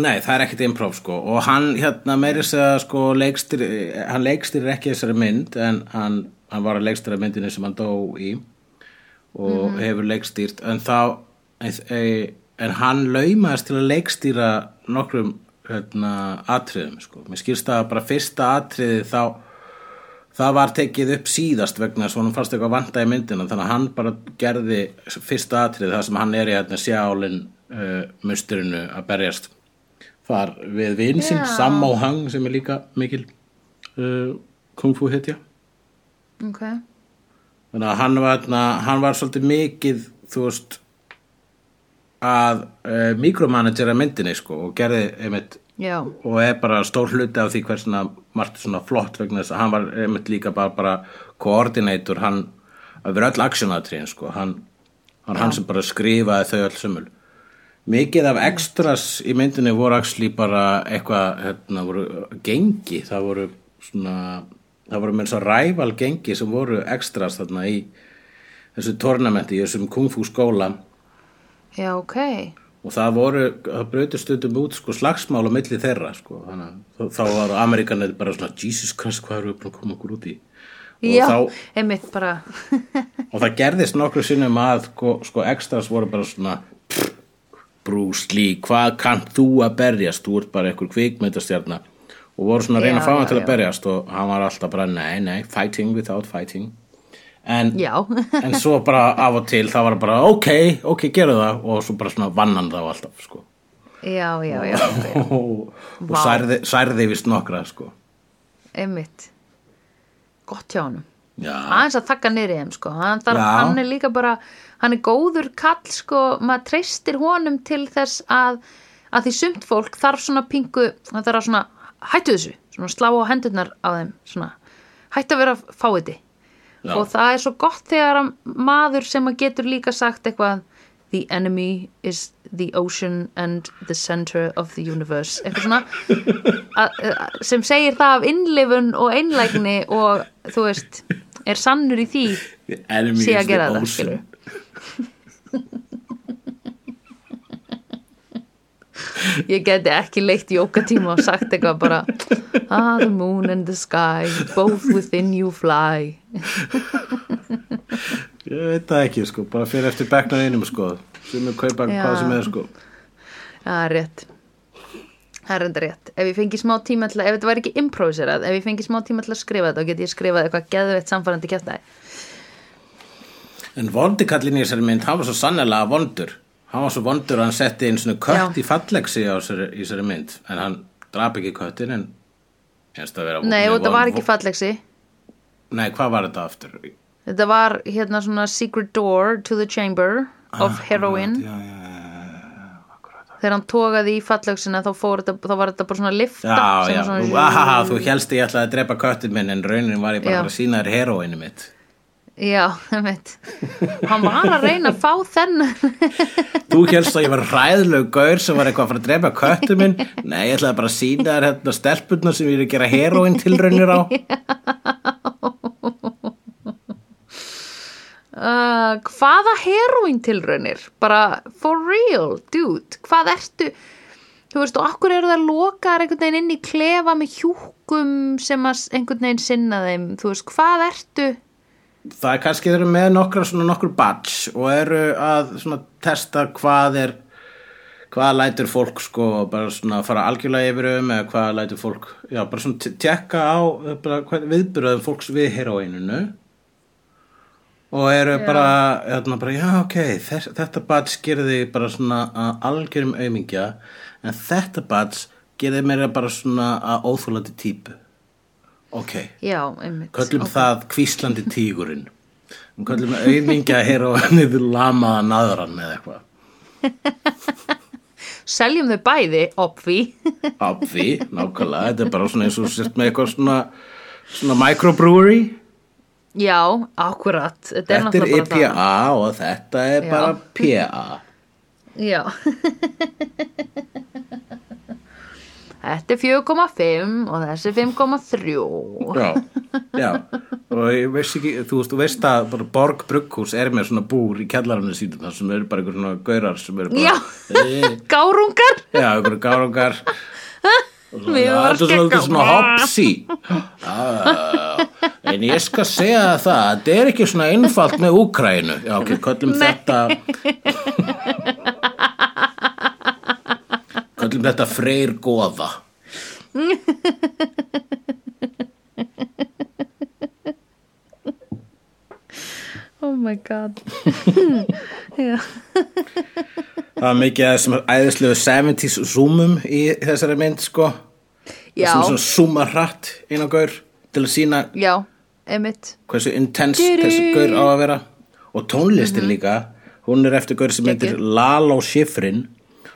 nei, það er ekkert improv, sko. Og hann, hérna, meiri segja, sko leikstir, hann leikstir ekki þessari mynd en hann, hann var að leikstýra myndinni sem hann dó í og hefur leikstýrt. En þá en, en hann laumaðist til að leikstýra nokkrum hérna, atriðum sko. mér það að bara fyrsta atriði þá það var tekið upp síðast vegna að hann fannst eitthvað vanta í myndina. Þannig að hann bara gerði fyrsta atriði það sem hann er í hérna, sjálin uh, musturinu að berjast þar við vinsinn Já. Sammo Hang sem er líka mikil uh, kung fu hetja. Ok, þannig að hann var, na, hann var svolítið mikið þú veist að uh, mikromanagera myndinni sko og gerði einmitt já, og er bara stór hluti af því hversna margt svona flott vegna þess að hann var einmitt líka bara, bara koordinator hann að vera öll aksjónatriðin sko hann, hann, hann sem bara skrifaði þau öll sömul mikið af extras í myndinni voru actually bara eitthvað hérna voru gengi. Það voru svona það voru með svo ræval gengi sem voru extras þarna í þessu tornamenti í þessum kungfú skóla. Já, ok. Og það voru, það brautur stundum út sko slagsmál á milli þeirra sko. Þannig að þá- var Amerikanir bara svona Jesus Christ hvað eru við búin að koma okkur út í? Og, já, þá, einmitt bara. Og það gerðist nokkru sinnum að sko, sko extras voru bara svona Bruce Lee, hvað kann þú að berjast? Þú ert bara einhver kvikmyndastjarna. Og voru svona að reyna Já, að fá hann til að berjast og hann var alltaf bara nei, nei, fighting without fighting. En, en svo bara af og til það var bara ok, ok, gerðu það. Og svo bara svona vann hann þá alltaf sko. Já, já, já, já. og, særði, særði vist nokkra sko. Einmitt. Gott hjá já, aðeins að þakka í þeim sko. Hann, hann er líka bara hann er góður kall sko maður treystir honum til þess að að því sumt fólk þarf svona pingu það þarf að svona hættu þessu svona slá á hendurnar á þeim svona hættu að vera fáiði Já. og það er svo gott þegar að maður sem að getur líka sagt eitthvað the enemy is the ocean and the center of the universe. Eitthvað svona að, að, sem segir það af innlifun og einlægni og þú veist er sannur í því sé að gera það ég geti ekki leitt jókatíma og sagt eitthvað bara ah the moon and the sky both within you fly. Ég veit það ekki sko, bara fyrir eftir beknar einum sko, sem er kaupa Já. hvað sem er sko. Það er rétt. Það er enda rétt. Ef ég fengi smá tíma til að, ef þetta væri ekki improviserað ef ég fengi smá tíma til að skrifa þetta og get ég skrifað eitthvað geðveitt samfærandi kjæftæði En vondikallin í þessari mynd, hann var svo sannlega vondur. Hann var svo vondur að hann setti einn svona kött Já. í fallegsi á þessari, mynd. En hann drap ekki köttin en finnst að vera... nei og þetta var ekki fallegsi Nei, hvað var þetta aftur? þetta var hérna svona secret door to the chamber of heroin Já, já, já, þegar hann tógaði í fallegsina þá, þetta, þá var þetta bara svona lifta Já, já, svona, aha, þú helst ég ætlaði að drepa köttin minn en raunin var ég bara að sína þér heroinu mitt. Já, einmitt. Hann var að reyna að fá þennan. Þú helst að ég var hræðlög gaur sem var eitthvað að fara að drepa köttin minn. Nei, ég ætlaði bara að sína þér hérna stelpurnar sem ég er að gera heroin tilraunir á. uh, hvaða heroin tilraunir? Bara for real, dude. Hvað ertu þú veist og okkur eru það lokaðar einhvern veginn inn í klefa með hjúkum sem að einhvern veginn sinna þeim? Þú veist, hvað ertu Það er kannski þeir eru með nokkra svona nokkur batch og eru að svona testa hvað er hvað lætur fólk sko bara svona fara algjörlega yfir um eða hvað lætur fólk, já bara svona t- tekka á viðburðum fólks við heroíninu og eru bara, hérna, bara já ok, þess, þetta batch gerði bara svona algjörum aumingja en þetta batch gerði meira bara svona að óþólandi típu ok Köllum það kvíslandi tígurinn. Köllum auðmingja hér og niður lamaða naðran eða eitthvað. seljum þau bæði, obvi Abfi, nákvæmlega. Þetta er bara svona eins og sért með eitthvað svona, svona microbrewery. já, akkurat þetta er Þetta er náttúrulega bara IPA og þetta er Já. bara PA. það já Þetta er 4,5 og þessi er 5,3 Já, já. Og ég veist ekki, þú veist, þú veist að Borg Brugghús er með svona búr í kjallaranu sínum þar sem eru bara einhver svona gaurar sem eru bara... Já. Eh, Gárungar Já, einhverju gárungar Við "Já, varum er svona, skegga." svona hopsi En ég skal segja það Þetta er ekki svona einfalt með Úkrænu Já, ok, köllum Nei. þetta Köllum þetta freyr góða Oh my god. Það var mikið af þessum æðislegu 70s zoomum í þessari mynd sko. Já, er svona zooma hratt inn á gaur til að sína já einmitt. hversu intense þessi gaur á að vera. Og tónlistin líka hún er eftir gaur sem heitir. Lalo Schifrin.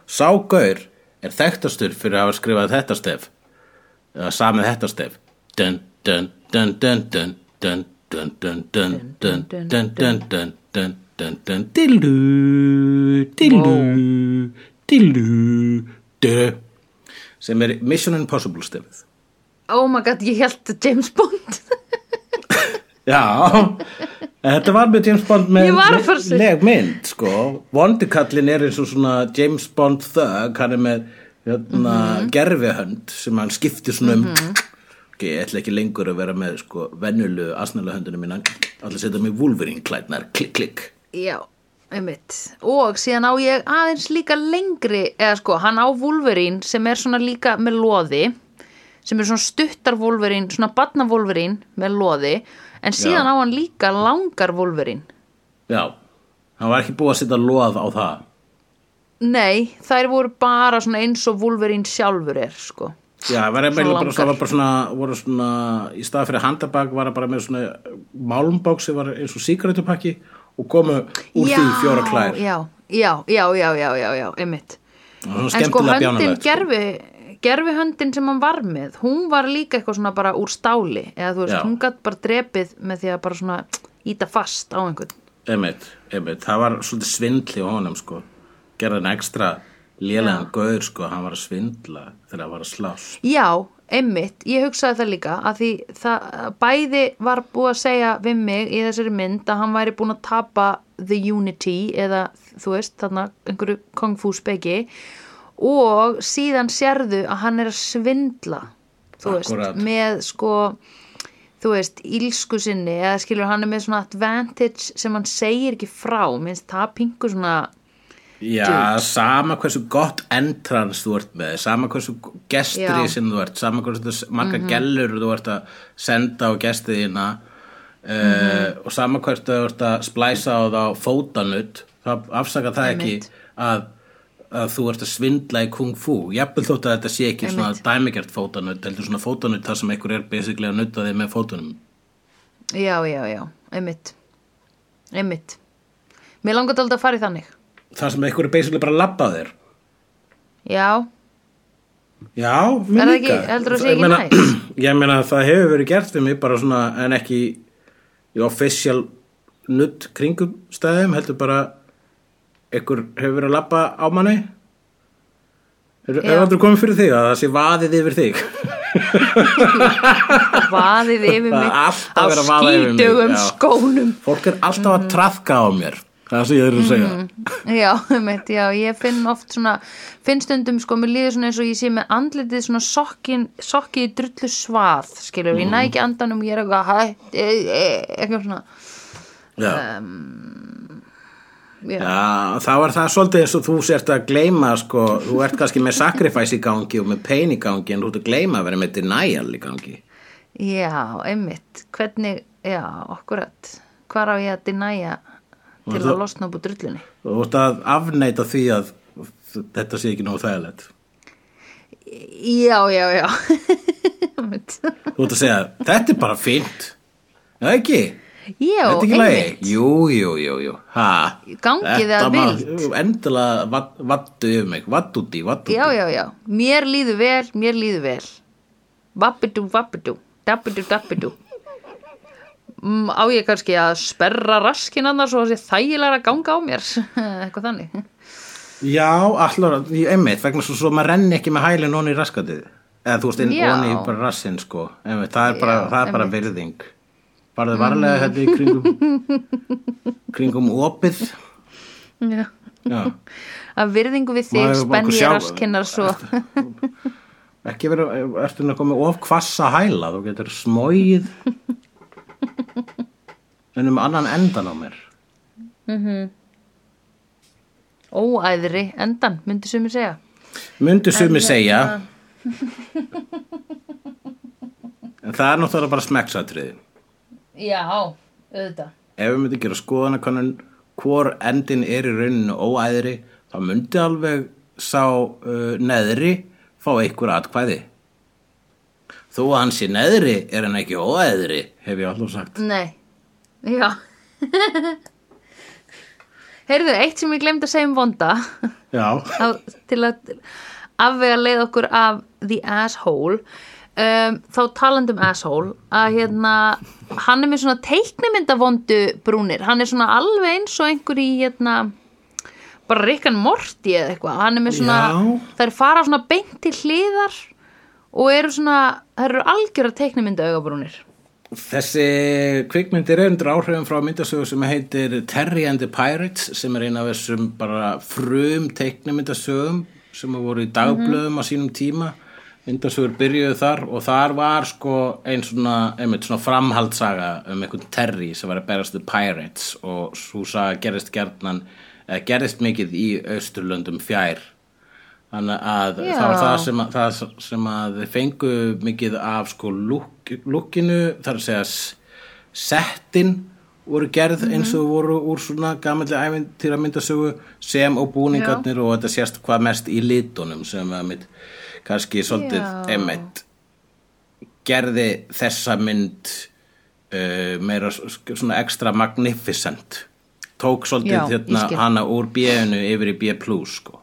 Sá gaur er þekktastur fyrir að hafa skrifað þetta stef eða samið þetta stef dun dun dun dun dun dun dun dun dun dun dun dun dun dun dun dun dillu dillu dillu dö sem er Mission Impossible stefið Oh my god, ég held James Bond Já, þetta var með James Bond með Ég var að fara að segja- leg mynd, sko. Vondikallin er eins og svona James Bond þögg, hann er með hérna, Mhm. gerfihönd sem hann skiptir svona um. Ok, ég ætla ekki lengur að vera með sko vennulu asnalega höndunum mína. Allir setja mig Wolverine klædnar, klikk, klikk. Já, einmitt Og síðan á ég aðeins líka lengri eða sko, hann á Wolverine sem er svona líka með loði sem er svona stuttar Wolverine svona batna Wolverine með loði en síðan Já. á hann líka langar Wolverine Já, hann var ekki búið að setja loð á það. nei, þær voru bara eins og Wolverine sjálfur er sko Já, það var var bara svona, voru svona, í stað fyrir handabak var það bara með svona málmbák sem var eins og sígarettupakki og komu úr því fjóra klær. já, já, já, já, já, já, já, einmitt var svona en sko höndin sko. gerfi gerfi höndin sem hann var með hún var líka eitthvað svona bara úr stáli eða þú veist, Já. hún gætt bara drepið með því að bara svona íta fast á einhvern. Einmitt, einmitt, það var svolítið svindli á honum sko, gerði hann ekstra lélegan gaur sko, hann var að svindla þegar hann var að slást. Já, einmitt, ég hugsaði það líka að því það bæði var búið að segja við mig í þessari mynd að hann væri búin að tapa The Unity eða þú veist, þarna einhverju kung fu speki og síðan sérðu að hann er að svindla þú veist, með sko þú veist, ílsku sinni eða skilur hann er með svona advantage sem hann segir ekki frá, minnst það pingu svona Já, sama hversu gott entrans þú ert með, sama hversu gestri sem þú ert, sama hversu marga gellur þú ert að senda á gestiðina uh, og sama hversu þú ert að splæsa á þá fótanutt, það afsaka það ekki Einmitt. að, að þú ert að svindla í kung fu. Jafnvel þótt að þetta sé ekki svona dæmigjart fótanutt, heldur svona fótanutt þar sem einhver er basically að nutta þig með fótunum. Já, já, já, einmitt. Einmitt. Mér langar þetta að fara í þannig. Þar sem einhver er basically bara að labba á þér. Já, Já, mér það líka. ekki- heldurðu að sé ekki meina- næs? Ég meina að það hefur verið gert við mig bara svona en ekki í official nutt kringum stæðum heldur bara einhver hefur verið að labba á manni? Er aldrei komið fyrir þig að það sé vaðið yfir þig? Vaðið yfir Það mig á já. skónum. Fólk er alltaf að trafka á mér. Það er sem ég er að segja. Já, einmitt, já, ég finn oft svona finn stundum, sko, mér líður svona eins og ég sé með andlitið svona sokkin sokki í drullu svað, skilur, ég næ ekki andanum ég er eitthvað e, e, eitthvað svona. Já, já, Já það var það svolítið eins og þú sért að gleyma sko, þú ert kannski með sacrifice í gangi og með pain í gangi en þú ert að gleyma að vera með denial í gangi. Já, einmitt. Hvernig, já, okkurat hvar á ég að dynæja til það- að losna upp úr drullunni? Og þú ert að afneita því að þetta sé ekki nógu þægilegt. Já, já, já. Þú ert að segja, þetta er bara fínt. Já ekki, já, einmitt. Jú, jú, jú, jú. Ha, Gangið má- vild. Endilega vatt- vattu yfir mig, vatt út í, vatt út í Já, já, já, mér líður vel, mér líður vel. Vappidú, vappidú, dappidú, dappidú mm, Á ég kannski að sperra raskin annars og þessi þægilega ganga á mér? Eitthvað þannig. Já, allar, ég- einmitt, vegna svo, svo maður renni ekki með hælinn onni í raskatið. Eða þú veist, inn Já. onni í bara rassinn sko. Einmitt, það er bara, það er bara virðing Farðu varlega þetta í kringum kringum opið? Já. Já, Að virðingu við þig spenn ég raskinnar svo. Ekki verið, ertu að koma of hvassa hæla, þú getur smóið en um annan endan á mér. Óæðri endan, myndi sumi segja. Myndu sumi segja. hérna- en það er náttúrulega bara smekksatriði Já, auðvitað. Ef við myndum gera skoðanakönnun hvor endin er í rauninu óæðri þá myndi alveg sá uh, neðri fá einhver atkvæði. Þó að hann sé neðri er hann ekki óæðri hef ég alltaf sagt. Nei, já. Heyrðu, eitt sem ég glemt að segja um vonda. Já, á, til að afvega leið okkur af the asshole um, þá talandi um asshole að hérna hann er með svona teiknimyndavondu brúnir, hann er svona alveg eins og einhver í hérna bara Rick and Morty eða eitthvað. Hann er með svona, Já. þær fara svona beint til hliðar og eru svona, þær eru algjöra teiknimynda augabrúnir þessi kvikmyndir er undir áhrifum frá myndasögu sem heitir Terry and the Pirates sem er eina af þessum bara frum teiknimyndasögum sem voru í dagblöðum á sínum tíma myndasögur byrjuðu þar og þar var sko einn svona, einmitt svona framhaldsaga um einhvern Terry sem var að berast the Pirates og svo saga gerist gerðnan eða gerist mikið í Austurlöndum fjær. Þannig að Já. það var það sem að, það sem að þið fengu mikið af sko lúk, lúkinu þar að segja settin voru gerð eins og voru úr svona gamalli ævintýra myndasögu sem og búningarnir og þetta sést hvað mest í litunum sem að mitt kannski svolítið emitt gerði þessa mynd uh, meira svona ekstra magnificent. Tók svolítið hérna, hana úr B-inu yfir í B+, sko.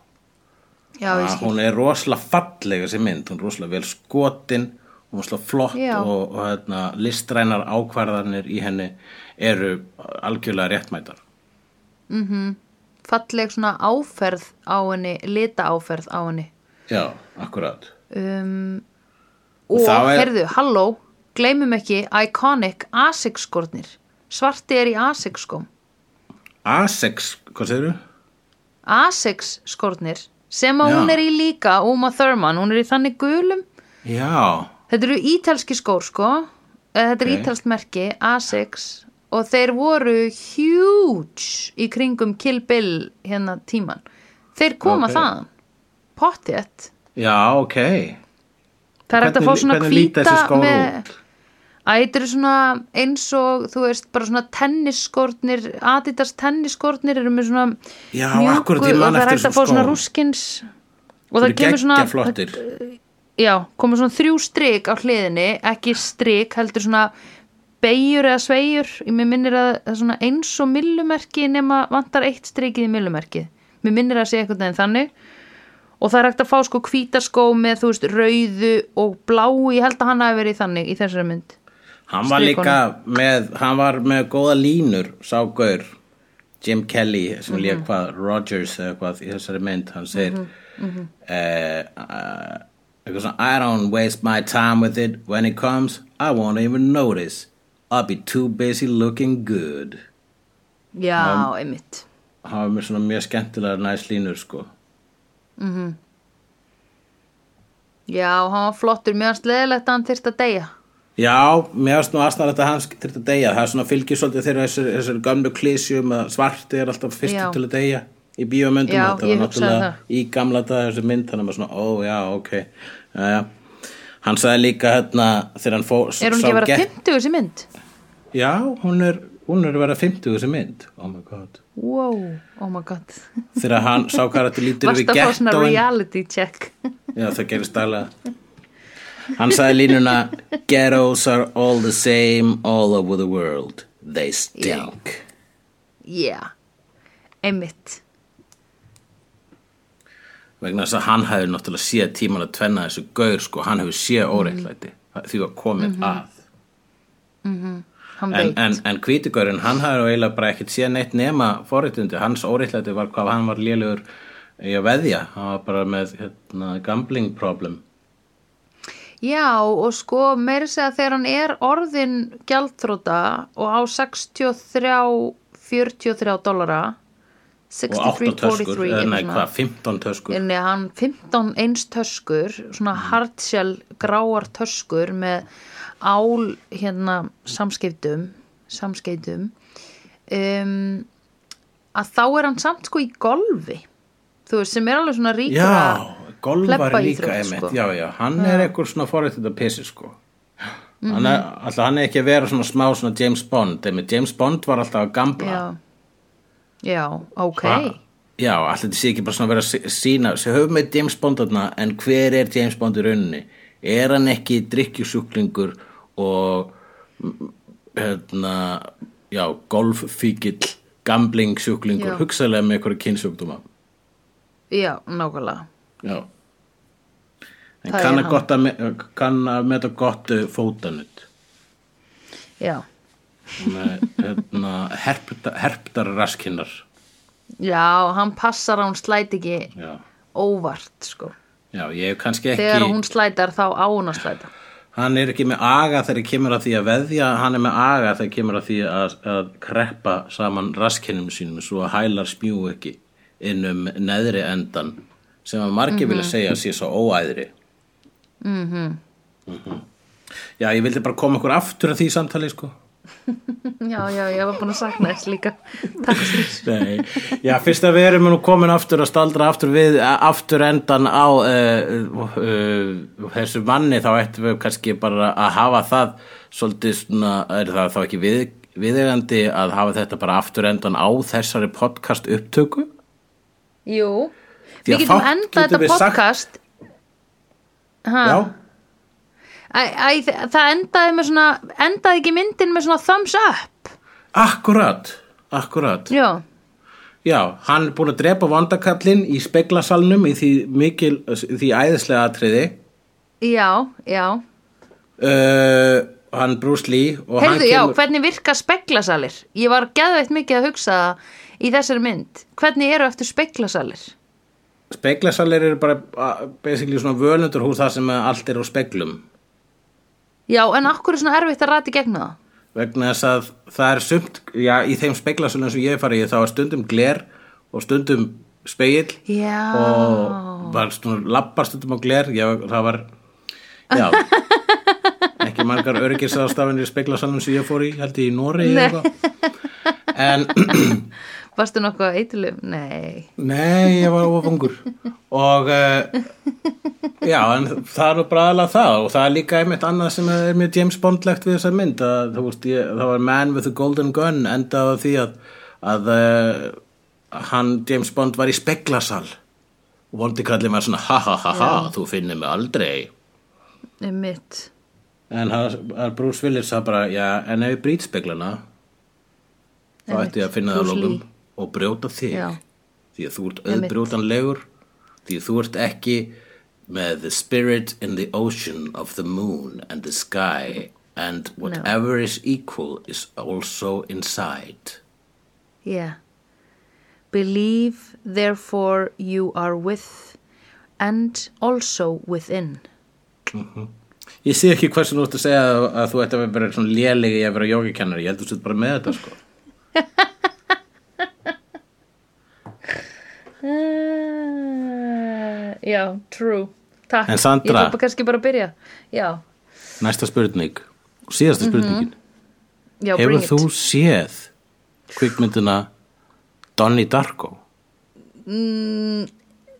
Já, ég skil. hún er rosalega falleg þessi mynd, hún er rosalega vel skotin hún er rosalega flott Já. og, og hérna, listrænar ákvarðanir í henni eru algjörlega réttmætar. Falleg svona áferð á henni, lita áferð á henni. Já, akkurat Um, Og og, er- heyrðu, halló, gleymum ekki Iconic Asics skornir. Svarti er í Asics skóm. A6, hvað segirðu? Asics skornir, sem að Já. hún er í líka, Uma Thurman, hún er í þannig gulum. Já, Þetta eru ítalski skór, sko. Eh, Þetta er Ok. ítalskt merki, Asics. Og þeir voru huge í kringum Kill Bill hérna tíman. Þeir koma Ok. þaðan. Pottjett. já, ok. Það er hægt að fá svona skór með... út? Æ, þetta eru svona eins og, þú veist, bara svona tennisskórnir, Adidas tennisskórnir eru með svona Já, mjúku ég og það er eftir að fá svona rúskins. Og Þeir það kemur svona, flottir já, komur svona þrjú strik á hliðinni, ekki strik, heldur svona beigjur eða sveigjur, mér minnir að það er svona eins og millumerki nema vantar eitt strikið í millumerkið, mér minnir að sé einhvern veginn þannig og það er hægt að fá sko hvítaskó með, þú veist, rauðu og bláu, ég held að hann hafi verið þannig í þessari mynd. Hann var líka með, hann var með góða línur, sá gaur, Jim Kelly, sem Mhm. lék hvað, Rogers eða hvað í þessari mynd, hann segir, Mhm, eh, uh, svona, I don't waste my time with it, when it comes, I won't even notice, I'll be too busy looking good. Já, einmitt. Hann var með svona mjög skemmtilega næs línur, sko. Já, hann var flottur, mjög sleðilegt að hann þyrst að deyja. Já, mér varst nú aðstæðan að hann þurfti að deyja, það er svona fylgir svolítið þeirra þessar, þessar gömlu klísjum að svarti er alltaf fyrstur Já. til að deyja í bíómyndum, Já, þetta var náttúrulega í gamla dag þessi mynd, þannig að maður svona, ó já, ok já, já. hann sagði líka hérna, þegar hann fór Er hún ekki að vera 50 þessi mynd? Já, hún er, hún er að vera 50 þessi mynd, oh my god. Wow, oh my god. þegar hann sá hvað þetta lítur Varst við að fá svona gettóin. reality check. Já, það gerist daglega Hann sagði línuna Ghettos are all the same all over the world. They stink. Já, einmitt. vegna þess að hann hefði náttúrulega séð tíman að tvenna þessu gaur sko, hann hefur séð óreittlæti því var komið að. Hann en, en, en hvítigurinn, hann hefði eiginlega bara ekkert séð neitt nema forréttindi, hans óreittlæti var hvað hann var lélugur í að veðja. Hann var bara með hérna, gambling problem. Já, og sko meiri segja þegar hann er orðin gjaldþróta og á 63, 43 dollara, og 8 töskur, 63, eða nei eitthvað hvað, 15 töskur? Inni, hann 15 eins töskur svona hardshell gráar töskur með ál hérna samskiptum samskiptum um, að þá er hann samt sko í golfi þú veist sem er alveg svona ríkur Já, plebba líka sko. já, já, hann er eitthvað svona forrættið að pissi, sko. Hann er, alltaf hann er ekki að vera svona smá svona James Bond, einmitt James Bond var alltaf að gambla. já, já, ok Hva- Já, alltaf þetta sé ekki bara svona að vera sína, sem höfum við James Bond þarna, en hver er James Bond í rauninni? Er hann ekki drikkjusjúklingur og, hérna, já, golffíkill, gamblingsjúklingur, hugsaðlega með eitthvað kynnsjúkdóma? já, nákvæmlega. Já. En Það kann að, gott að, kann að meta gott fótanutt já, með hérna, herpta, herptar raskinnar já, hann passar að hún slæti ekki Já, óvart sko. Já ég hef kannski ekki þegar hún slætar þá á hún að slæta Hann er ekki með aga þegar kemur að því að veðja hann er með aga þegar kemur að því að, að kreppa saman raskinnum sínum svo að hælar spjú ekki inn um neðri endan sem að margir vilja segja að sé svo óæðri. Mhm. Já, ég vildi bara koma okkur aftur að því samtali sko já, já, ég var búin að sakna þess líka. Takk fyrir. Já, fyrst að við erum nú komin aftur að staldra aftur við aftur endan á uh, uh, þessu manni þá ættum við kannski bara að hafa það svolítið svona, er það þá ekki við viðegandi að hafa þetta bara aftur endan á þessari podcast upptöku? Jú, við getum endað þetta podcast. Ha, Já, æ, æ, Það endaði með svona endaði ekki myndin með svona thumbs up akkurat, akkurat. Já, Já, hann er búin að drepa vandakallin í speglasalnum í því mikil, því æðislega atriði. já, já Uh, hann Bruce Lee og hann Heyrðu, já, kemur... hvernig virka speklasalir? Ég var geðveitt mikið að hugsa í þessari mynd. Hvernig eru eftir speklasalir? Speglasalir eru bara uh, basically svona völundur hús það sem allt er á speglum. Já, en akkur er svona erfitt að rati gegna það? vegna þess að það er sumt, já, í þeim speglasölum sem ég í þá er stundum gler og stundum spegill Já. og var stundum lappar stundum á gler, já, það var já ekki margar öryggisástafinir í speglasalum sem ég fór í, held ég í Nóri en Varstu nokkuð eitthulum? Nei. Nei, ég var ofungur og uh, já, en það er bara aðlega það og það er líka einmitt annað sem er mjög James Bondlegt við þessa mynd að veist, ég, það var Man with the Golden Gun endað á því að, að uh, hann, James Bond, var í speklasal og vondi kallið með svona ha ha ha ha, þú finnir mig aldrei. Mitt. en Bruce Willis sagði bara, já, en ef ég brýt speglana þá ætti ég að finna það lókum og brjóta þig Já. því að þú ert auðbrjótanlegur því að þú ert ekki með the spirit in the ocean of the moon and the sky and whatever is equal is also inside. Yeah. Believe, therefore you are with and also within. ég sé ekki hversu nú ert að segja að, að þú ætti að vera svona lélegi að vera jógikennari, ég held að þú sett bara með þetta sko já, true. Takk. En Sandra- Ég þarf kannski bara að byrja. Já, næsta spurning, síðasta spurningin já, hefur Mhm. bring it. þú séð kvikmyndina Donnie Darko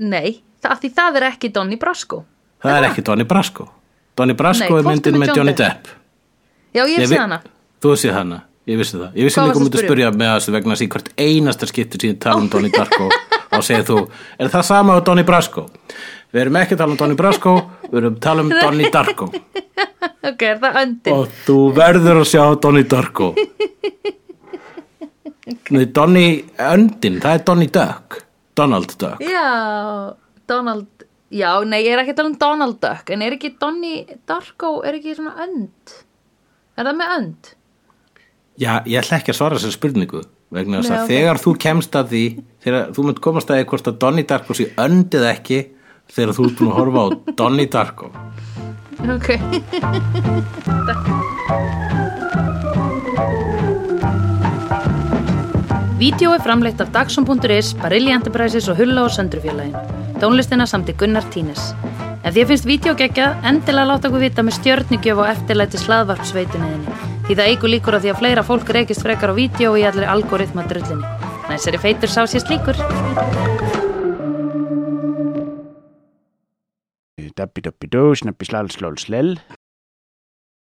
Nei, það, því það er ekki Donnie Brasco. það er ekki Donnie Brasco Donnie Brasco Nei, er er myndin með með John Johnny Depp? Já, ég Ég sé vi- hana. Þú séð hana, ég vissi það Ég vissi líka um að að spyrja með þessu vegna þessi hvert einasta skiptur síðan tala um Donnie Darko og segir þú, er það sama á Donnie Brasco? Við erum ekki að tala um Donnie Brasco við erum að tala um Donnie Darko Ok, er það öndin? og þú verður að sjá Donnie Darko Nei, Donnie Öndin, það er Donnie Duck Donald Duck Já, Donald, já, nei, ég er ekki að tala um Donald Duck, en er ekki Donnie Darko, er ekki svona önd? Er það með önd? Já, ég ætla ekki að svara þessari spurningu vegna þess að þegar þú kemst að því þegar þú mynd komast að því hvort að Donnie Darko sé öndið ekki þegar þú ert búin að horfa á Donnie Darko Ok. Vídeó er framleitt af Dagsum.is, Barilli Enterprises og Hulla og Söndrufjörlægin. Tónlistina samt í Gunnar Tínes. Ef því finnst vídeo geggjað, endilega láta okkur vita með stjörnigjöf og eftirlæti slaðvarpsveitunniðinni. Því það eigur líkur á því að fleira fólk reykist frekar á vídeo í allir algoritma drullinni. Næsari feitur sá sér slíkur. Dabbi dabbi dó, snabbi slal slól slell